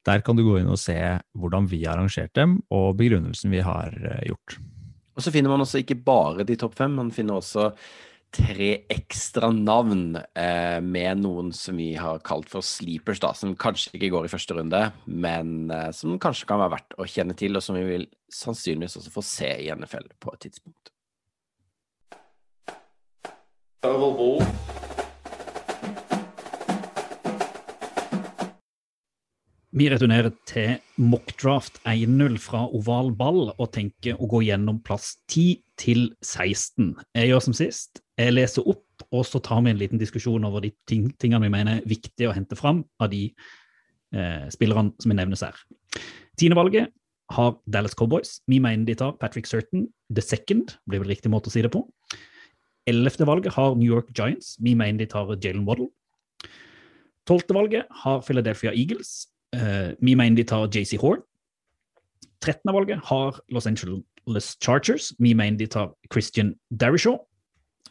Der kan du gå inn og se hvordan vi har arrangert dem, og begrunnelsen vi har eh, gjort. Og så finner man også ikke bare de topp fem, man finner også tre ekstra navn eh, med noen som vi har kalt for sleepers, da, som kanskje ikke går i første runde, men eh, som kanskje kan være verdt å kjenne til, og som vi vil sannsynligvis også få se i NFL på et tidspunkt. Vi returnerer til mockdraft 1-0 fra oval ball og tenker å gå gjennom plass 10 til 16. Jeg gjør som sist. Jeg leser opp, og så tar vi en liten diskusjon over de ting, tingene vi mener er viktige å hente fram av de eh, spillerne som nevnes her. Tiendevalget har Dallas Cowboys. Vi mener de tar Patrick Certain the second, blir vel riktig måte å si det på. Ellevte valget har New York Giants. Vi mener de tar Jalen Waddle. Tolvte valget har Philadelphia Eagles. Vi mener de tar JC Horn. Trettende valget har Los Angeles Chargers. Vi mener de tar Christian Darishaw.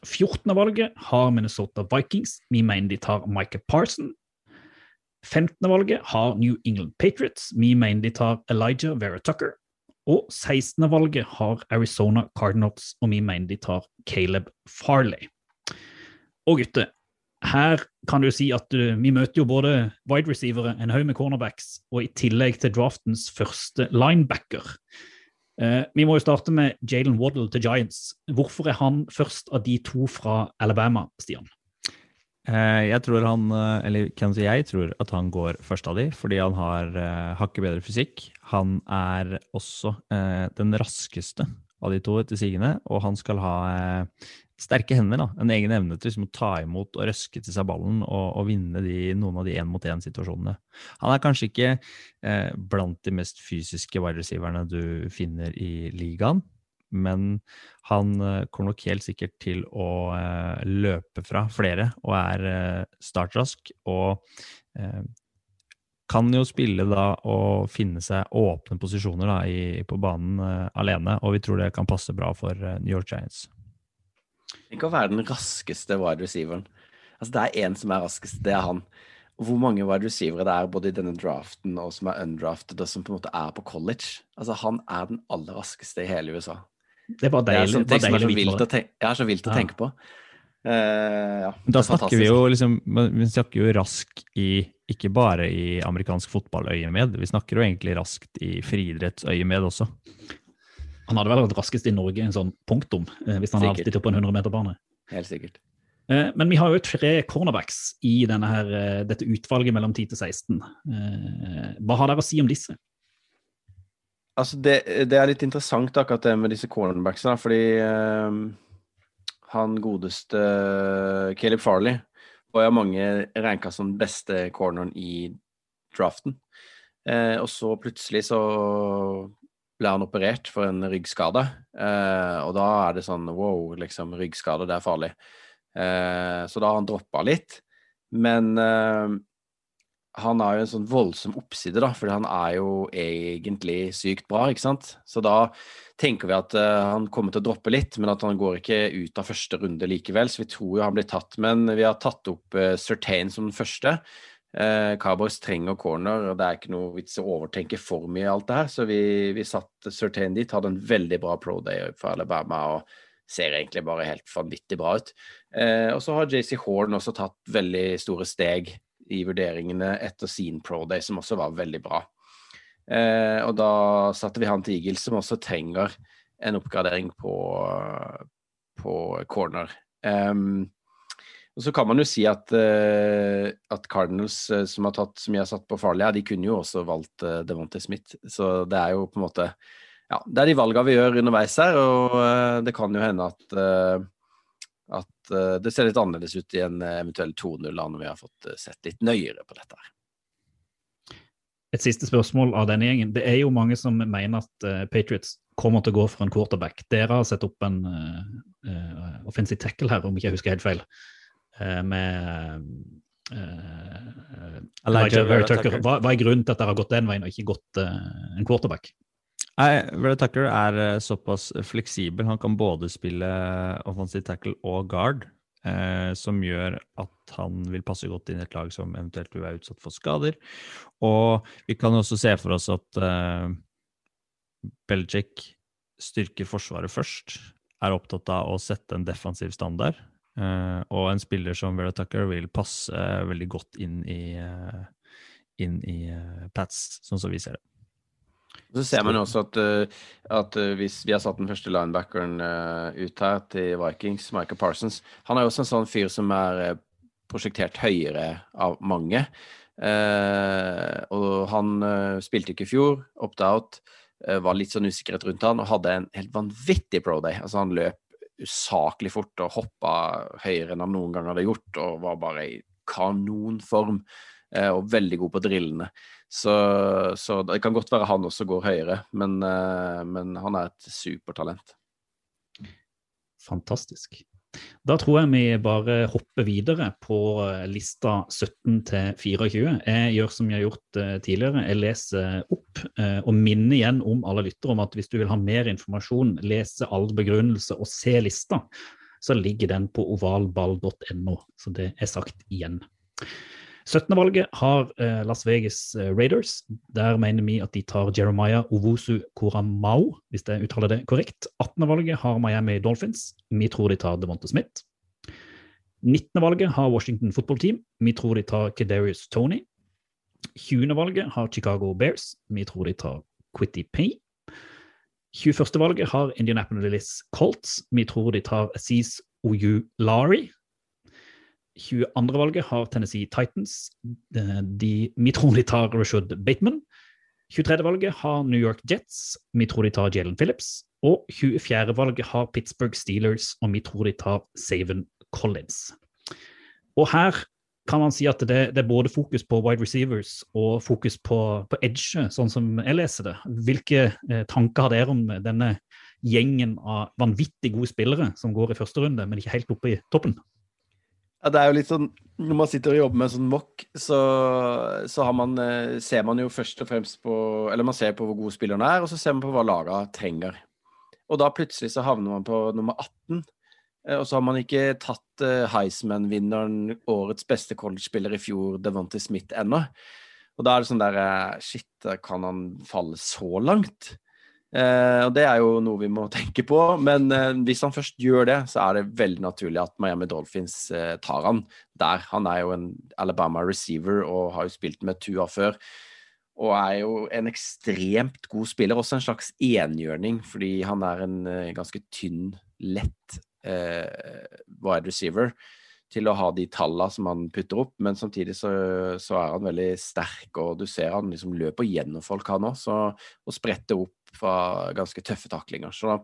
Fjortende valget har Minnesota Vikings. Vi mener de tar Micah Parson. 15.-valget har New England Patriots. Vi mener de tar Elijah Vera Tucker. Og 16.-valget har Arizona Cardinals, og vi mener de tar Caleb Farley. Og gutter, her kan du si at du, vi møter jo både wide receivere, en haug med cornerbacks, og i tillegg til draftens første linebacker. Eh, vi må jo starte med Jalen Waddle til Giants. Hvorfor er han først av de to fra Alabama, Stian? Eh, jeg tror han, eh, eller kan si jeg tror at han går først av de, fordi han har uh, hakket bedre fysikk. Han er også den raskeste av de to etter sigende, og han skal ha sterke hender. da, En egen evne til liksom, å ta imot og røske til seg ballen og, og vinne de, noen av de én-mot-én-situasjonene. Han er kanskje ikke blant de mest fysiske wide receiverne du finner i ligaen, men han eh, kommer nok helt sikkert til å eh, løpe fra flere og er eh, startrask. Og kan jo spille da og finne seg åpne posisjoner da i, på banen alene, og vi tror det kan passe bra for New York Giants. Tenk å være den raskeste wide receiveren. Altså, det er én som er raskest, det er han. Hvor mange wide receivere det er både i denne draften og som er undrafted og som på en måte er på college. Altså, han er den aller raskeste i hele USA. Det var deilig. Det er, sånn, deilig å å Jeg er så vilt å tenke på. Uh, ja, da snakker vi jo liksom Vi snakker jo rask i ikke bare i amerikansk fotballøyemed, vi snakker jo egentlig raskt i friidrettsøyemed også. Han hadde vel vært raskest i Norge, en sånn punktum, eh, hvis han hadde alltid på en 100-meterbane. Helt sikkert. Eh, men vi har jo tre cornerbacks i her, dette utvalget mellom 10 til 16. Hva har dere å si om disse? Altså, det, det, er litt interessant akkurat det med disse cornerbacksene, fordi uh, han godeste Caleb Farley var jo mange ranka som beste corneren i draften. Uh, og så plutselig så ble han operert for en ryggskade, eh, og da er det sånn wow, liksom, ryggskade, det er farlig. så da har han droppa litt. Men han har jo en sånn voldsom oppside, da, fordi han er jo egentlig sykt bra, ikke sant. Så da tenker vi at uh, han kommer til å droppe litt, men at han går ikke ut av første runde likevel. Så vi tror jo han blir tatt. Men vi har tatt opp uh, Certain som den første. Uh, Cowboys trenger corner, og det er ikke noe vits å overtenke for mye alt det her. Så vi, vi satt Certain dit, hadde en veldig bra pro day for Alabama. og ser egentlig bare helt vanvittig bra ut. Eh, og så har JC Horn også tatt veldig store steg i vurderingene etter sin pro day, som også var veldig bra. Eh, og da satte vi han til Eagles, som også trenger en oppgradering på, på corner. Um, og så kan man jo si at, uh, at Cardinals, uh, som har tatt så mye har satt på farlig, her, de kunne jo også valgt uh, Devonte Smith. Så det er jo på en måte Ja, det er de valgene vi gjør underveis her, og det kan jo hende at at uh, det ser litt annerledes ut i en eh, eventuell 2-0 når vi har fått uh, sett litt nøyere på dette. her. Et siste spørsmål av denne gjengen. Det er jo mange som mener at uh, Patriots kommer til å gå for en quarterback. Dere har sett opp en offensive tackle her, om ikke jeg husker helt feil, med Elijah Tucker. Hva, hva, er grunnen til at dere har gått den veien og ikke gått en quarterback? Nei, Red Tucker er eh, såpass fleksibel. Han kan både spille offensive tackle og guard, eh, som gjør at han vil passe godt inn i et lag som eventuelt vil være utsatt for skader. Og vi kan også se for oss at eh, Belgic styrker Forsvaret først, er opptatt av å sette en defensiv standard. Eh, og en spiller som Vera Tucker vil passe veldig godt inn i, eh, inn i eh, Pats, sånn som vi ser det. Så ser man også at, at, hvis vi har satt den første linebackeren ut her til Vikings, Michael Parsons Han er jo også en sånn fyr som er prosjektert høyere av mange. Og han spilte ikke i fjor, opt-out, var litt sånn usikkerhet rundt han og hadde en helt vanvittig pro day. Altså han løp usaklig fort og hoppa høyere enn han noen gang hadde gjort, og var bare i kanonform og veldig god på drillene. Så, så, det kan godt være han også går høyere, men, eh, men han er et supertalent. Fantastisk. Da tror jeg vi bare hopper videre på eh, lista 17 til 24. Jeg gjør som jeg har gjort eh, tidligere, jeg leser opp og minner igjen om alle lyttere om at hvis du vil ha mer informasjon, lese all begrunnelse og se lista, så ligger den på ovalball.no. Så det er sagt igjen. 17.-valget har eh, Las Vegas eh, Raiders. Der mener vi at de tar Jeremiah Owusu-Koramau, hvis jeg uttaler det korrekt. 18.-valget har Miami Dolphins. Vi tror de tar Devonta Smith. 19.-valget har Washington Football Team. Vi tror de tar Kedarius Tony. 20.-valget har Chicago Bears. Vi tror de tar Quitty Pay. 21.-valget har Indianapolis Colts. Vi tror de tar Aziz Oyu Lari. 22.-valget har Tennessee Titans. De, vi tror de tar Rashud Bateman. 23.-valget har New York Jets. Vi tror de tar Jalen Phillips. Og 24.-valget har Pittsburgh Steelers, og vi tror de tar Saven Collins. Og her kan man si at det, det er både fokus på wide receivers og fokus på, på edge, sånn som jeg leser det. Hvilke eh, tanker har dere om denne gjengen av vanvittig gode spillere som går i første runde, men ikke helt oppe i toppen? Ja, det er jo litt sånn, Når man sitter og jobber med en sånn mock, så, så man, eh, ser man jo først og fremst på Eller man ser på hvor gode spillerne er, og så ser man på hva laga trenger. Og da plutselig så havner man på nummer 18. Eh, og så har man ikke tatt uh, Heisman-vinneren, årets beste college-spiller i fjor, Devonte Smith, ennå. Og da er det sånn der Shit, kan han falle så langt? Uh, og Det er jo noe vi må tenke på, men uh, hvis han først gjør det, så er det veldig naturlig at Miami Dolphins uh, tar han der. Han er jo en Alabama receiver og har jo spilt med Tua før. Og er jo en ekstremt god spiller, også en slags enhjørning, fordi han er en ganske tynn, lett wide receiver til å ha de tallene som han putter opp, men samtidig så, så, er han veldig sterk, og du ser han liksom løper gjennom folk, han òg, og spretter opp fra ganske tøffe taklinger. Så,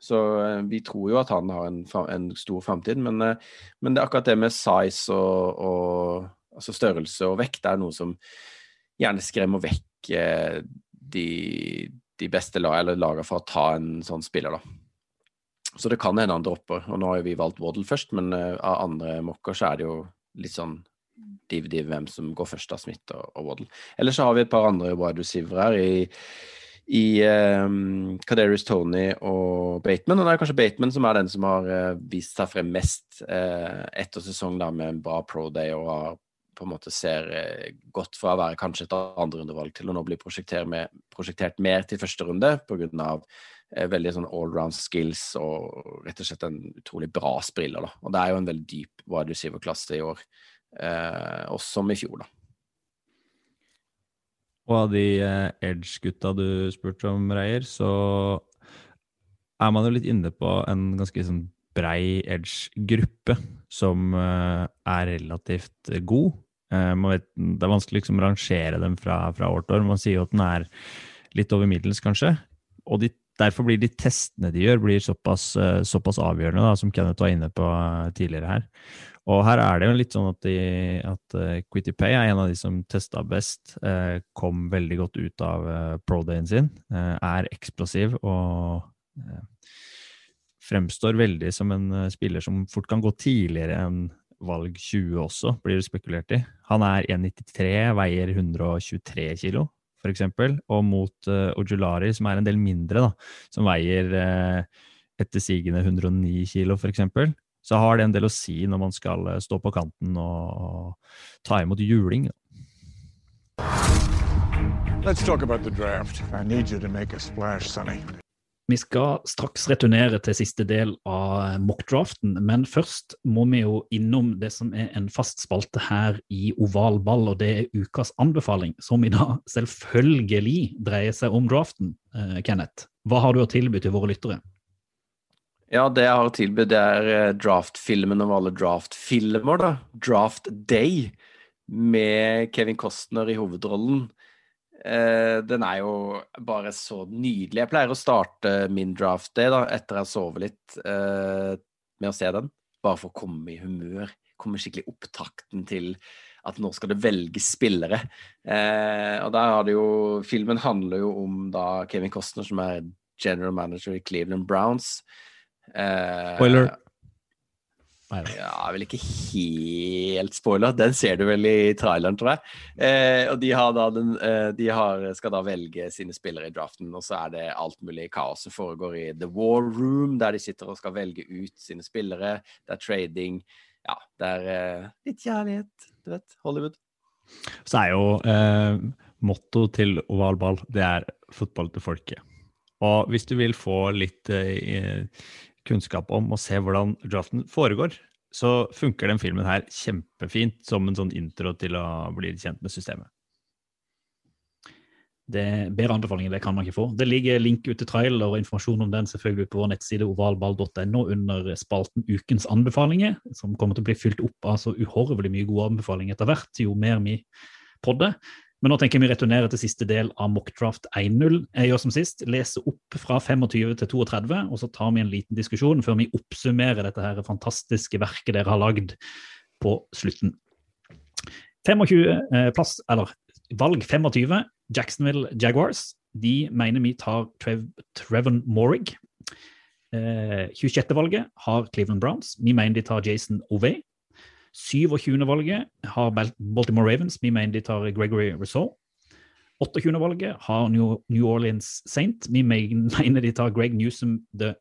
så eh, vi tror jo at han har en, en stor framtid, men, eh, men, det er akkurat det med size og, og altså størrelse og vekt er noe som gjerne skremmer vekk eh, de, de beste lag, lagene fra å ta en sånn spiller, da. Så det kan hende han dropper. Og nå har vi valgt Waddle først, men uh, av andre mokker så er det jo litt sånn div-div hvem som går først av Smith og, og Waddle. Eller så har vi et par andre wide receiver her i i um, Kaderius Tony og Bateman. Og det er kanskje Bateman som er den som har uh, vist seg frem mest uh, etter sesong da, med en bra pro day og har på en måte ser godt fra å være kanskje et andrerundevalg til å nå bli prosjektert, med, prosjektert mer til første runde pga. Uh, veldig sånn allround skills og rett og slett en utrolig bra spiller. Da. Og det er jo en veldig dyp wide receiver-klasse i år, også som i fjor, da. Og av de eh, Edge-gutta du spurte om, Reier, så er man jo litt inne på en ganske sånn brei Edge-gruppe som eh, er relativt god. Uh, vet, det er vanskelig liksom å rangere dem fra, fra, år til år. Man sier jo at den er litt over middels, kanskje. Og de, derfor blir de testene de gjør, blir såpass, uh, såpass avgjørende, da, som Kenneth var inne på tidligere her. Og her er det jo litt sånn at, de, at uh, Quitty Pay er en av de som testa best. Kom veldig godt ut av pro-dayen sin. Er eksplosiv og fremstår veldig som en spiller som fort kan gå tidligere enn valg 20 også, blir det spekulert i. Han er 1,93, veier 123 kilo, for eksempel. Og mot Ojulari, som er en del mindre, da, som veier etter sigende 109 kilo, for eksempel så har det en del å si når man skal eh, stå på kanten og ta imot juling. Let's talk about the draft. I need you to make a splash, Sonny. Vi skal straks returnere til siste del av mockdraften, men først må vi jo innom det som er en fast spalte her i Oval ball, og det er ukas anbefaling, som i dag selvfølgelig dreier seg om draften. Eh, Kenneth, hva har du å tilby til våre lyttere? Ja, det jeg har tilbudt, det er draftfilmen draft-filmen av alle draft-filmer, da. Draft Day, med Kevin Costner i hovedrollen. Eh, den er jo bare så nydelig. Jeg pleier å starte min draft day da, etter jeg har sovet litt, uh, med å se den. Bare for å komme i humør. Komme skikkelig opptakten til at nå skal det velges spillere. Uh, og der har det jo Filmen handler jo om da Kevin Costner, som er general manager i Cleveland Browns. Eh, spoiler. Ja, vel ikke helt spoiler. Den ser du vel i traileren, tror jeg. Eh, og de, har da den, eh, de har, skal da velge sine spillere i draften, og så er det alt mulig kaos som foregår i The War Room, der de sitter og skal velge ut sine spillere. Det er trading. ja, det er eh, litt kjærlighet, du vet. Hollywood. Så er jo eh, motto til oval ball, det er fotball til folket. Og hvis du vil få litt eh, kunnskap om og se hvordan draften foregår, så funker den filmen her kjempefint som en sånn intro til å bli kjent med systemet. Det Bedre anbefalinger det kan man ikke få. Det ligger link ut til trailer og informasjon om den selvfølgelig på vår nettside ovalball.no under spalten Ukens anbefalinger, som kommer til å bli fylt opp av så uhorvelig mye gode anbefalinger etter hvert, jo mer vi podder. Men nå tenker jeg vi returnerer til siste del av Mockdraft 1.0. Jeg gjør som sist, leser opp fra 25 til 32, og så tar vi en liten diskusjon før vi oppsummerer dette her fantastiske verket dere har lagd på slutten. 25 eh, plass, eller valg 25 Jacksonville Jaguars de mener vi tar Trev, Trevon Morrig. Eh, 26.-valget har Cleveland Browns. Vi mener de tar Jason Ovey. 27.-valget har Baltimore Ravens. Vi mener de tar Gregory Rousseau. 28.-valget har New Orleans Saint. Vi mener de tar Greg Newsom the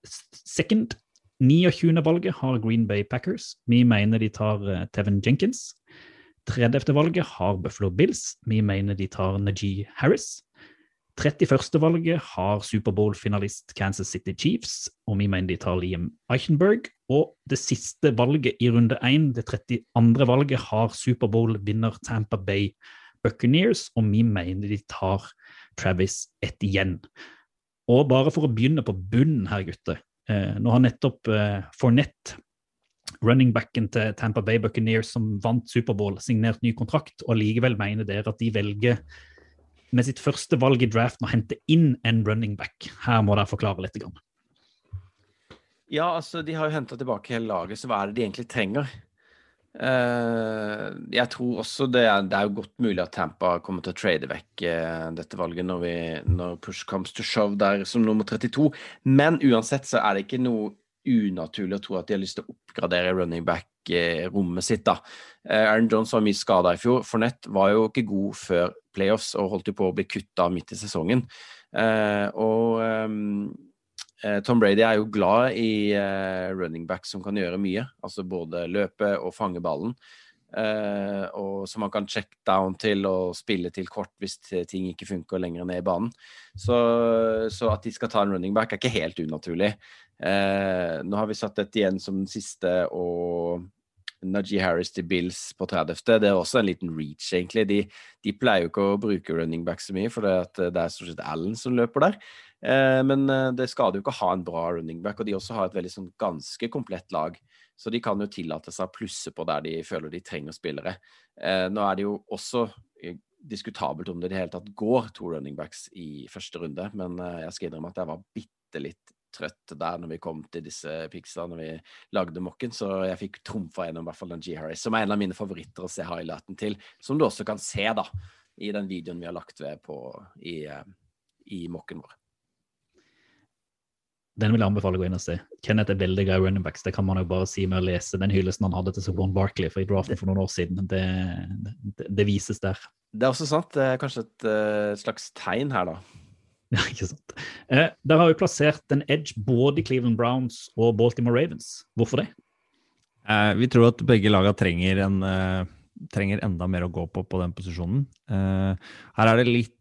second. 29.-valget har Green Bay Packers. Vi mener de tar uh, Tevin Jenkins. 30. valget har Buffalo Bills. Vi mener de tar Najee Harris. 31. valget har Superbowl-finalist Kansas City Chiefs, og vi mener de tar Liam Eichenberg. Og det siste valget i runde 1, det 32. valget, har Superbowl-vinner Tampa Bay Buccaneers, og vi mener de tar Travis Etienne. Og bare for å begynne på bunnen her, gutter. Eh, nå har nettopp eh, Fornett running backen til Tampa Bay Buccaneers som vant Superbowl, signert ny kontrakt, og likevel mener dere at de velger med sitt første valg i draften å hente inn en running back. Her må dere forklare litt. Grann. Ja, altså, de har jo henta tilbake hele laget, så hva er det de egentlig trenger? Uh, jeg tror også det er, det er, jo godt mulig at Tampa kommer til å trade vekk uh, dette valget når, vi, når push comes to shove der som nummer 32. Men uansett så er det ikke noe unaturlig å tro at de har lyst til å oppgradere running back-rommet sitt. da. Eh, Aaron Jones var mye skada i fjor. Fornett var jo ikke god før playoffs og holdt jo på å bli kutta midt i sesongen. Eh, og Tom Brady er jo glad i running back som kan gjøre mye. Altså både løpe og fange ballen. Uh, og som man kan check down til og spille til kort hvis ting ikke funker lenger ned i banen. Så, så, at de skal ta en running back, er ikke helt unaturlig. Uh, nå har vi satt dette igjen som den siste, og Najee Harris til Bills på 30. Det er også en liten reach, egentlig. De, de pleier jo ikke å bruke running back så mye, for det er stort sett Allen som løper der. Uh, men det skader jo ikke å ha en bra running back, og de også har et veldig sånn ganske komplett lag. Så de kan jo tillate seg å plusse på der de føler de trenger spillere. Eh, nå er det jo også eh, diskutabelt om det i det hele tatt går to running backs i første runde, men eh, jeg skal innrømme at jeg var bitte litt trøtt der når vi kom til disse picksa, når vi lagde mokken, så jeg fikk trumfa gjennom i hvert fall den G. Harris, som er en av mine favoritter å se highlighten til, som du også kan se da, i den videoen vi har lagt ved på i, i mokken vår. Den vil jeg anbefale å gå inn og se. Kenneth er veldig glad i running backs. Det kan man jo bare si med å lese den hyllesten han hadde til Sobon Barkley for i draften for noen år siden. Det, det, det, vises der. Det er også sant. Det er kanskje et, et slags tegn her, da. Ja, ikke sant. Eh, der har vi plassert en edge både i Cleveland Browns og Baltimore Ravens. Hvorfor det? Eh, vi tror at begge lagene trenger, en, eh, trenger enda mer å gå på på den posisjonen. Uh, her er det litt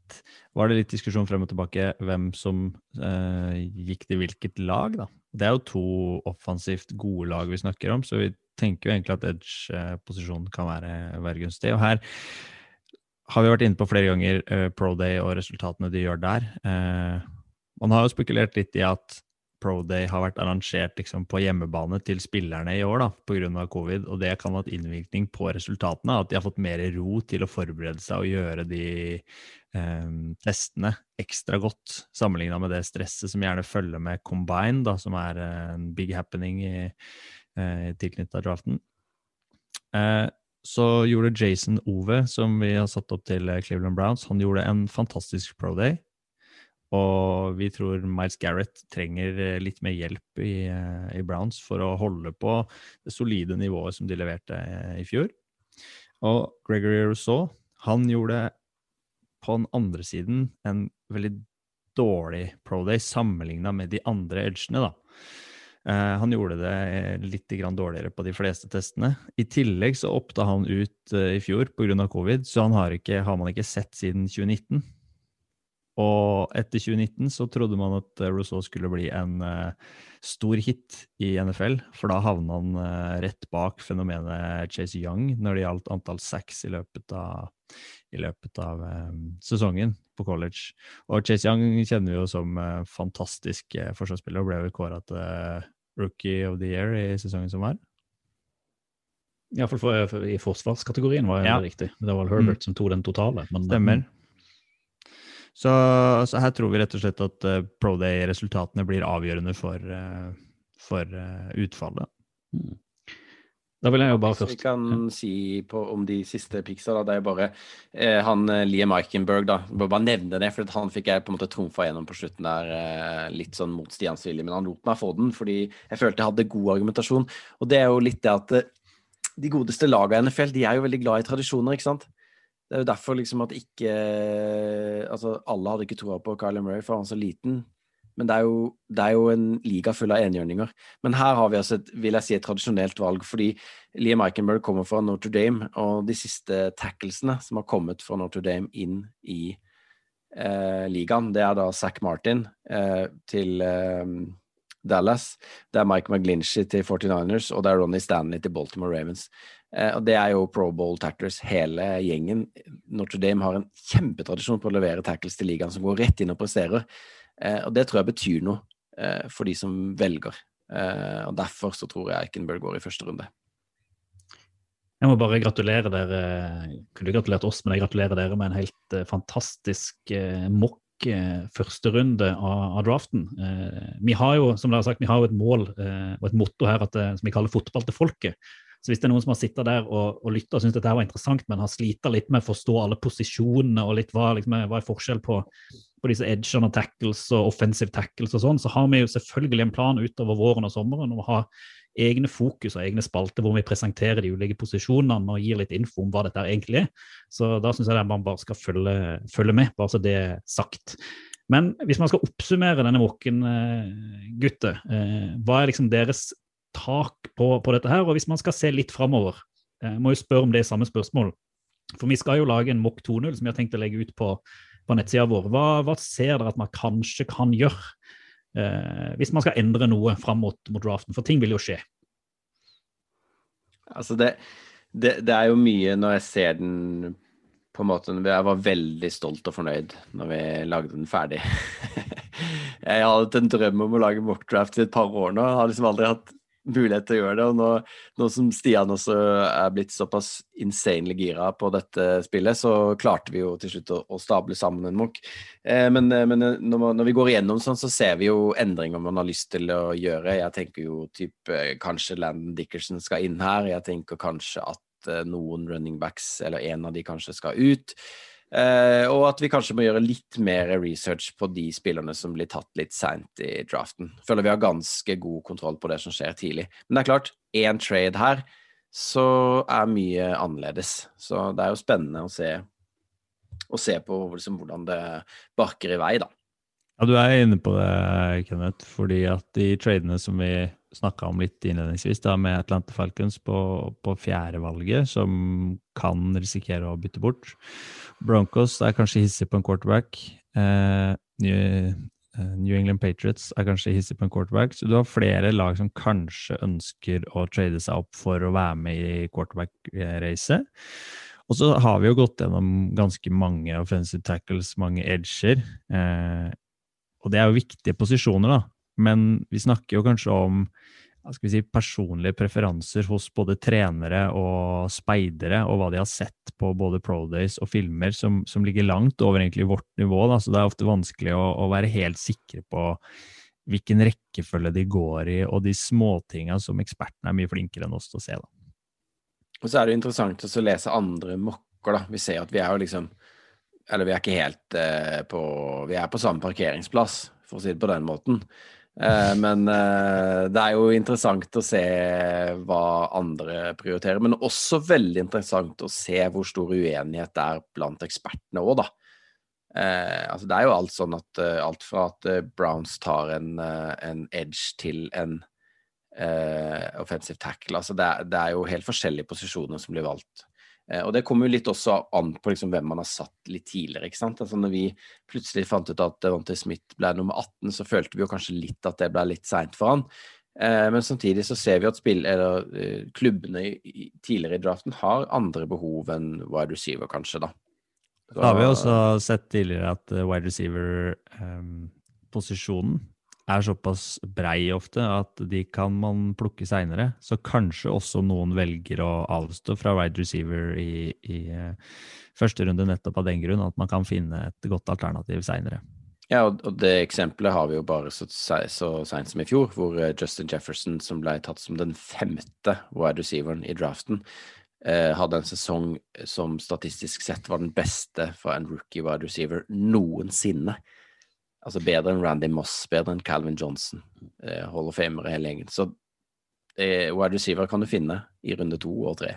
var det litt diskusjon frem og tilbake hvem som eh, gikk til hvilket lag. da. Det er jo to offensivt gode lag vi snakker om, så vi tenker jo egentlig at edge-posisjonen kan være, være, gunstig. Og her har vi vært inne på flere ganger eh, Pro Day og resultatene de gjør der. Eh, man har jo spekulert litt i at Pro Day har vært arrangert liksom, på hjemmebane til spillerne i år pga. covid, og det kan ha hatt innvirkning på resultatene. At de har fått mer ro til å forberede seg og gjøre de eh, testene ekstra godt, sammenligna med det stresset som gjerne følger med combine, da, som er eh, en big happening i eh, tilknytta draften. Eh, så gjorde Jason Ove, som vi har satt opp til Cleveland Browns, han gjorde en fantastisk pro day. Og vi tror Miles Garrett trenger eh, litt mer hjelp i, eh, i, Browns for å holde på det solide nivået som de leverte eh, i fjor. Og Gregory Rousseau, han gjorde på den andre siden en veldig dårlig pro day sammenligna med de andre edgene, da. Han gjorde det litt dårligere på de fleste testene. I tillegg så oppta han ut i fjor pga. covid, så har, ikke, har man ikke sett siden 2019. Og etter 2019 så trodde man at eh, Rousseau skulle bli en uh, stor hit i NFL, for da havna han uh, rett bak fenomenet Chase Young når det gjaldt antall sacks i løpet av, i løpet av um, sesongen på college. Og Chase Young kjenner vi jo som uh, fantastisk forsvarsspiller og ble jo kåra til Rookie of the Year i sesongen som var. Iallfall for, for, i forsvarskategorien var det ja. riktig. Det var Herbert mm. som tok den totale. Men, Stemmer. Så, så, her tror vi rett og slett at uh, Pro Day-resultatene blir avgjørende for, uh, for uh, utfallet. Mm. Da vil jeg jo bare først Vi kan ja. si på, om de siste picksa, da. Det er bare eh, han Liam Eikenberg, da. Jeg bare nevne det, for han fikk jeg på en måte trumfa gjennom på slutten der, eh, litt sånn mot Stians vilje. Men han lot meg få den, fordi jeg følte jeg hadde god argumentasjon. Og det er jo litt det at de godeste lagene i NFL, de er jo veldig glad i tradisjoner, ikke sant. Det er jo derfor liksom at ikke Altså, alle hadde ikke troa på Kyler Murray, for han var så liten. Men det er, jo, det er, jo, en liga full av enhjørninger. Men her har vi altså et, vil jeg si, et tradisjonelt valg, fordi Liam Eikenberg kommer fra Notre Dame, og de siste tacklesene som har kommet fra Notre Dame inn i eh, ligaen, det er da Zack Martin eh, til eh, Dallas, det er Mike McGlinchey til 49ers, og det er Ronny Stanley til Baltimore Ravens. Eh, og Det er jo Pro Bowl tacklers, hele gjengen. Notre Dame har en kjempetradisjon på å levere tackles til ligaen som går rett inn og presterer. Eh, og Det tror jeg betyr noe eh, for de som velger. og Derfor så tror jeg Eikenberg går i første runde. Jeg må bare gratulere dere. Kunne gratulert oss, men jeg gratulerer dere med en helt fantastisk mock førsterunde av, av draften. vi har jo som dere har sagt, vi har jo et mål og et motto her at, som vi kaller 'fotball til folket'. Så hvis det er noen som har sittet der og, og lytta og syntes dette var interessant, men har slita litt med å forstå alle posisjonene og litt hva, liksom, hva er forskjell på, på disse edgene og tackles og offensive tackles og sånn, så har vi jo selvfølgelig en plan utover våren og sommeren om å ha egne fokus og egne spalter hvor vi presenterer de ulike posisjonene og gir litt info om hva dette egentlig er. Så da syns jeg man bare skal følge, følge, med, bare så det er sagt. Men hvis man skal oppsummere denne mokken, eh, gutter, eh, hva er liksom deres tak på, på, dette her. Og hvis man skal se litt framover, eh, må jo spørre om det er samme spørsmål. For vi skal jo lage en Mock 2.0 som vi har tenkt å legge ut på, på nettsida vår. Hva, hva, ser dere at man kanskje kan gjøre eh, hvis man skal endre noe fram mot, mot, draften? For ting vil jo skje. Altså det, det, det er jo mye når jeg ser den på en måte Jeg var veldig stolt og fornøyd når vi lagde den ferdig. jeg har hatt en drøm om å lage mockdraft i et par år nå. Jeg har liksom aldri hatt mulighet til å gjøre det. Og nå, nå, som Stian også er blitt såpass insanely gira på dette spillet, så klarte vi jo til slutt å, å stable sammen en Munch. Eh, men, eh, men når, når, når, vi går igjennom sånn, så ser vi jo endringer man har lyst til å gjøre. Jeg tenker jo typ eh, kanskje Landon Dickerson skal inn her. Jeg tenker kanskje at eh, noen running backs, eller en av de kanskje skal ut. Uh, og at vi kanskje må gjøre litt mer research på de spillerne som blir tatt litt seint i draften. Føler vi har ganske god kontroll på det som skjer tidlig. Men det er klart, én trade her, så er mye annerledes. Så det er jo spennende å se, å se på liksom, hvordan det barker i vei, da. Ja, du er inne på det, Kenneth. Fordi at de tradene som vi snakka om litt innledningsvis, da, med Atlanta Falcons på, på fjerdevalget, som kan risikere å bytte bort Broncos er kanskje hissig på en quarterback. Eh, New, eh, New, England Patriots er kanskje hissig på en quarterback. Så du har flere lag som kanskje ønsker å trade seg opp for å være med i quarterback-racet. Og så har vi jo gått gjennom ganske mange offensive tackles, mange edger. Eh, og det er jo viktige posisjoner, da. Men vi snakker jo kanskje om si, personlige preferanser hos både trenere og speidere, og hva de har sett på både Pro Days og filmer, som, som ligger langt over egentlig vårt nivå. Da. Så det er ofte vanskelig å, å, være helt sikre på hvilken rekkefølge de går i, og de småtinga som ekspertene er mye flinkere enn oss til å se. Da. Og så er det interessant å lese andre mokker, da. Vi ser at vi er jo liksom Eller vi er ikke helt eh, på Vi er på samme parkeringsplass, for å si det på den måten. Eh, men eh, det er jo interessant å se hva andre prioriterer. Men også veldig interessant å se hvor stor uenighet det er blant ekspertene òg, da. Eh, altså det er jo alt sånn at alt fra at Browns tar en, en edge til en eh, offensive tackle. Altså det, det er jo helt forskjellige posisjoner som blir valgt. Eh, og det kommer jo litt også an på liksom hvem man har satt litt tidligere. ikke sant? Altså Når vi plutselig fant ut at Devontae Smith ble nummer 18, så følte vi jo kanskje litt at det ble litt seint for han. Eh, men samtidig så ser vi at spill, eller, eh, klubbene tidligere i draften har andre behov enn wide receiver, kanskje. da. Så har vi også sett tidligere at wide receiver-posisjonen er såpass brei ofte at de kan man plukke seinere. Så kanskje også noen velger å avstå fra wide receiver i, i uh, første runde nettopp av den grunn, at man kan finne et godt alternativ seinere. Ja, og, det eksempelet har vi jo bare så, så seint som i fjor, hvor uh, Justin Jefferson, som ble tatt som den femte wide receiveren i draften, uh, hadde en sesong som statistisk sett var den beste for en rookie wide receiver noensinne. Altså bedre enn Randy Moss, bedre enn Calvin Johnson. Eh, Hall of Famer hele gjengen. Så eh, wide receiver kan du finne i runde to og tre.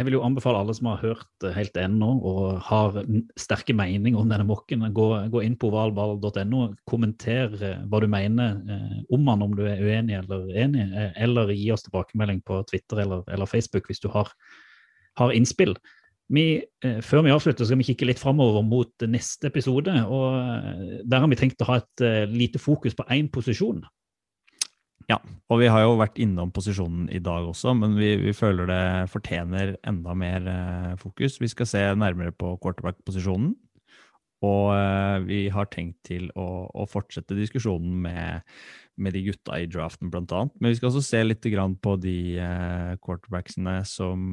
Jeg vil jo anbefale alle som har hørt helt ennå og har sterke meninger om denne mokken, gå, gå inn på ovalball.no, kommenter eh, hva du mener eh, om han, om du er uenig eller enig, eh, eller gi oss tilbakemelding på Twitter eller, eller Facebook hvis du har, har innspill. Vi, eh, før vi avslutter, skal vi kikke litt framover mot neste episode. og eh, Der har vi tenkt å ha et uh, lite fokus på én posisjon. Ja, og vi har jo vært innom posisjonen i dag også, men vi, vi føler det fortjener enda mer fokus. Vi skal se nærmere på quarterback-posisjonen. Og vi har tenkt til å, å fortsette diskusjonen med, med, de gutta i draften, blant annet. Men vi skal også se litt på de quarterbacksene som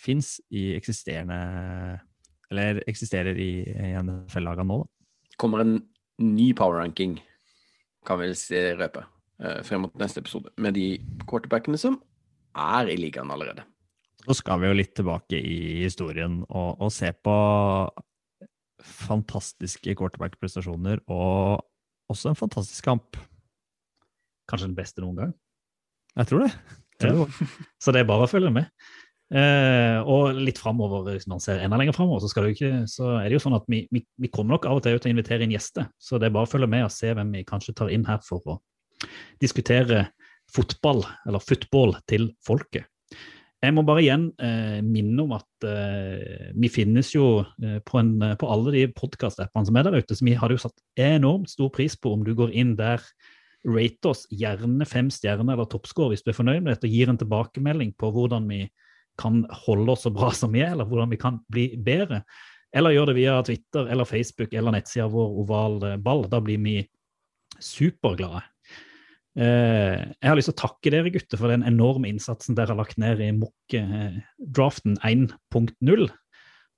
fins i eksisterende Eller eksisterer i, i NFL-lagene nå, da. Kommer en ny power ranking, kan vi si røpe, uh, frem mot neste episode, med de quarterbackene som er i ligaen allerede. Så skal vi jo litt tilbake i historien og, og se på fantastiske quarterback-prestasjoner og også en fantastisk kamp. Kanskje den beste noen gang? Jeg tror det. Jeg tror det. Så det er bare å følge med. Eh, og litt framover, hvis man ser enda lenger framover, så, så, er det jo sånn at vi, vi, vi, kommer nok av og til til å invitere inn gjester. Så det er bare å følge med og se hvem vi kanskje tar inn her for å diskutere fotball, eller football, til folket. Jeg må bare igjen eh, minne om at eh, vi finnes jo eh, på, en, på, alle de podkast-appene som er der ute, så vi hadde jo satt enormt stor pris på om du går inn der rate oss gjerne fem stjerner eller toppscore hvis du er fornøyd med dette, og gir en tilbakemelding på hvordan vi kan holde oss så bra som vi er, eller hvordan vi kan bli bedre. Eller gjør det via Twitter eller Facebook eller nettsida vår Oval ball. Da blir vi superglade. Eh, jeg har lyst til å takke dere gutter for den enorme innsatsen dere har lagt ned i MOK-draften 1.0.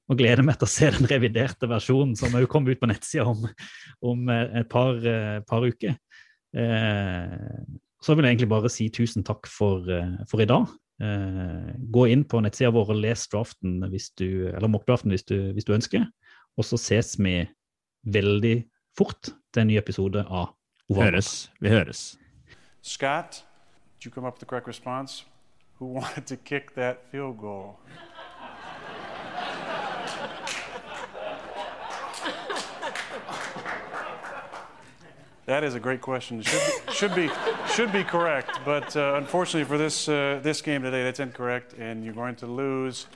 Og gleder meg til å se den reviderte versjonen som òg kom ut på nettsida om, om, et par, eh, par uker. Eh, så vil jeg egentlig bare si tusen takk for, for i dag. Eh, gå inn på nettsida vår og les draften hvis du, eller mockdraften hvis du, hvis du ønsker. Og så ses vi veldig fort til en ny episode av Oval. Høres. Vi høres. Scott, did you come up with the correct response? Who wanted to kick that field goal? That is a great question. Should be, should be, should be correct, but uh, unfortunately for this, uh, this game today, that's incorrect, and you're going to lose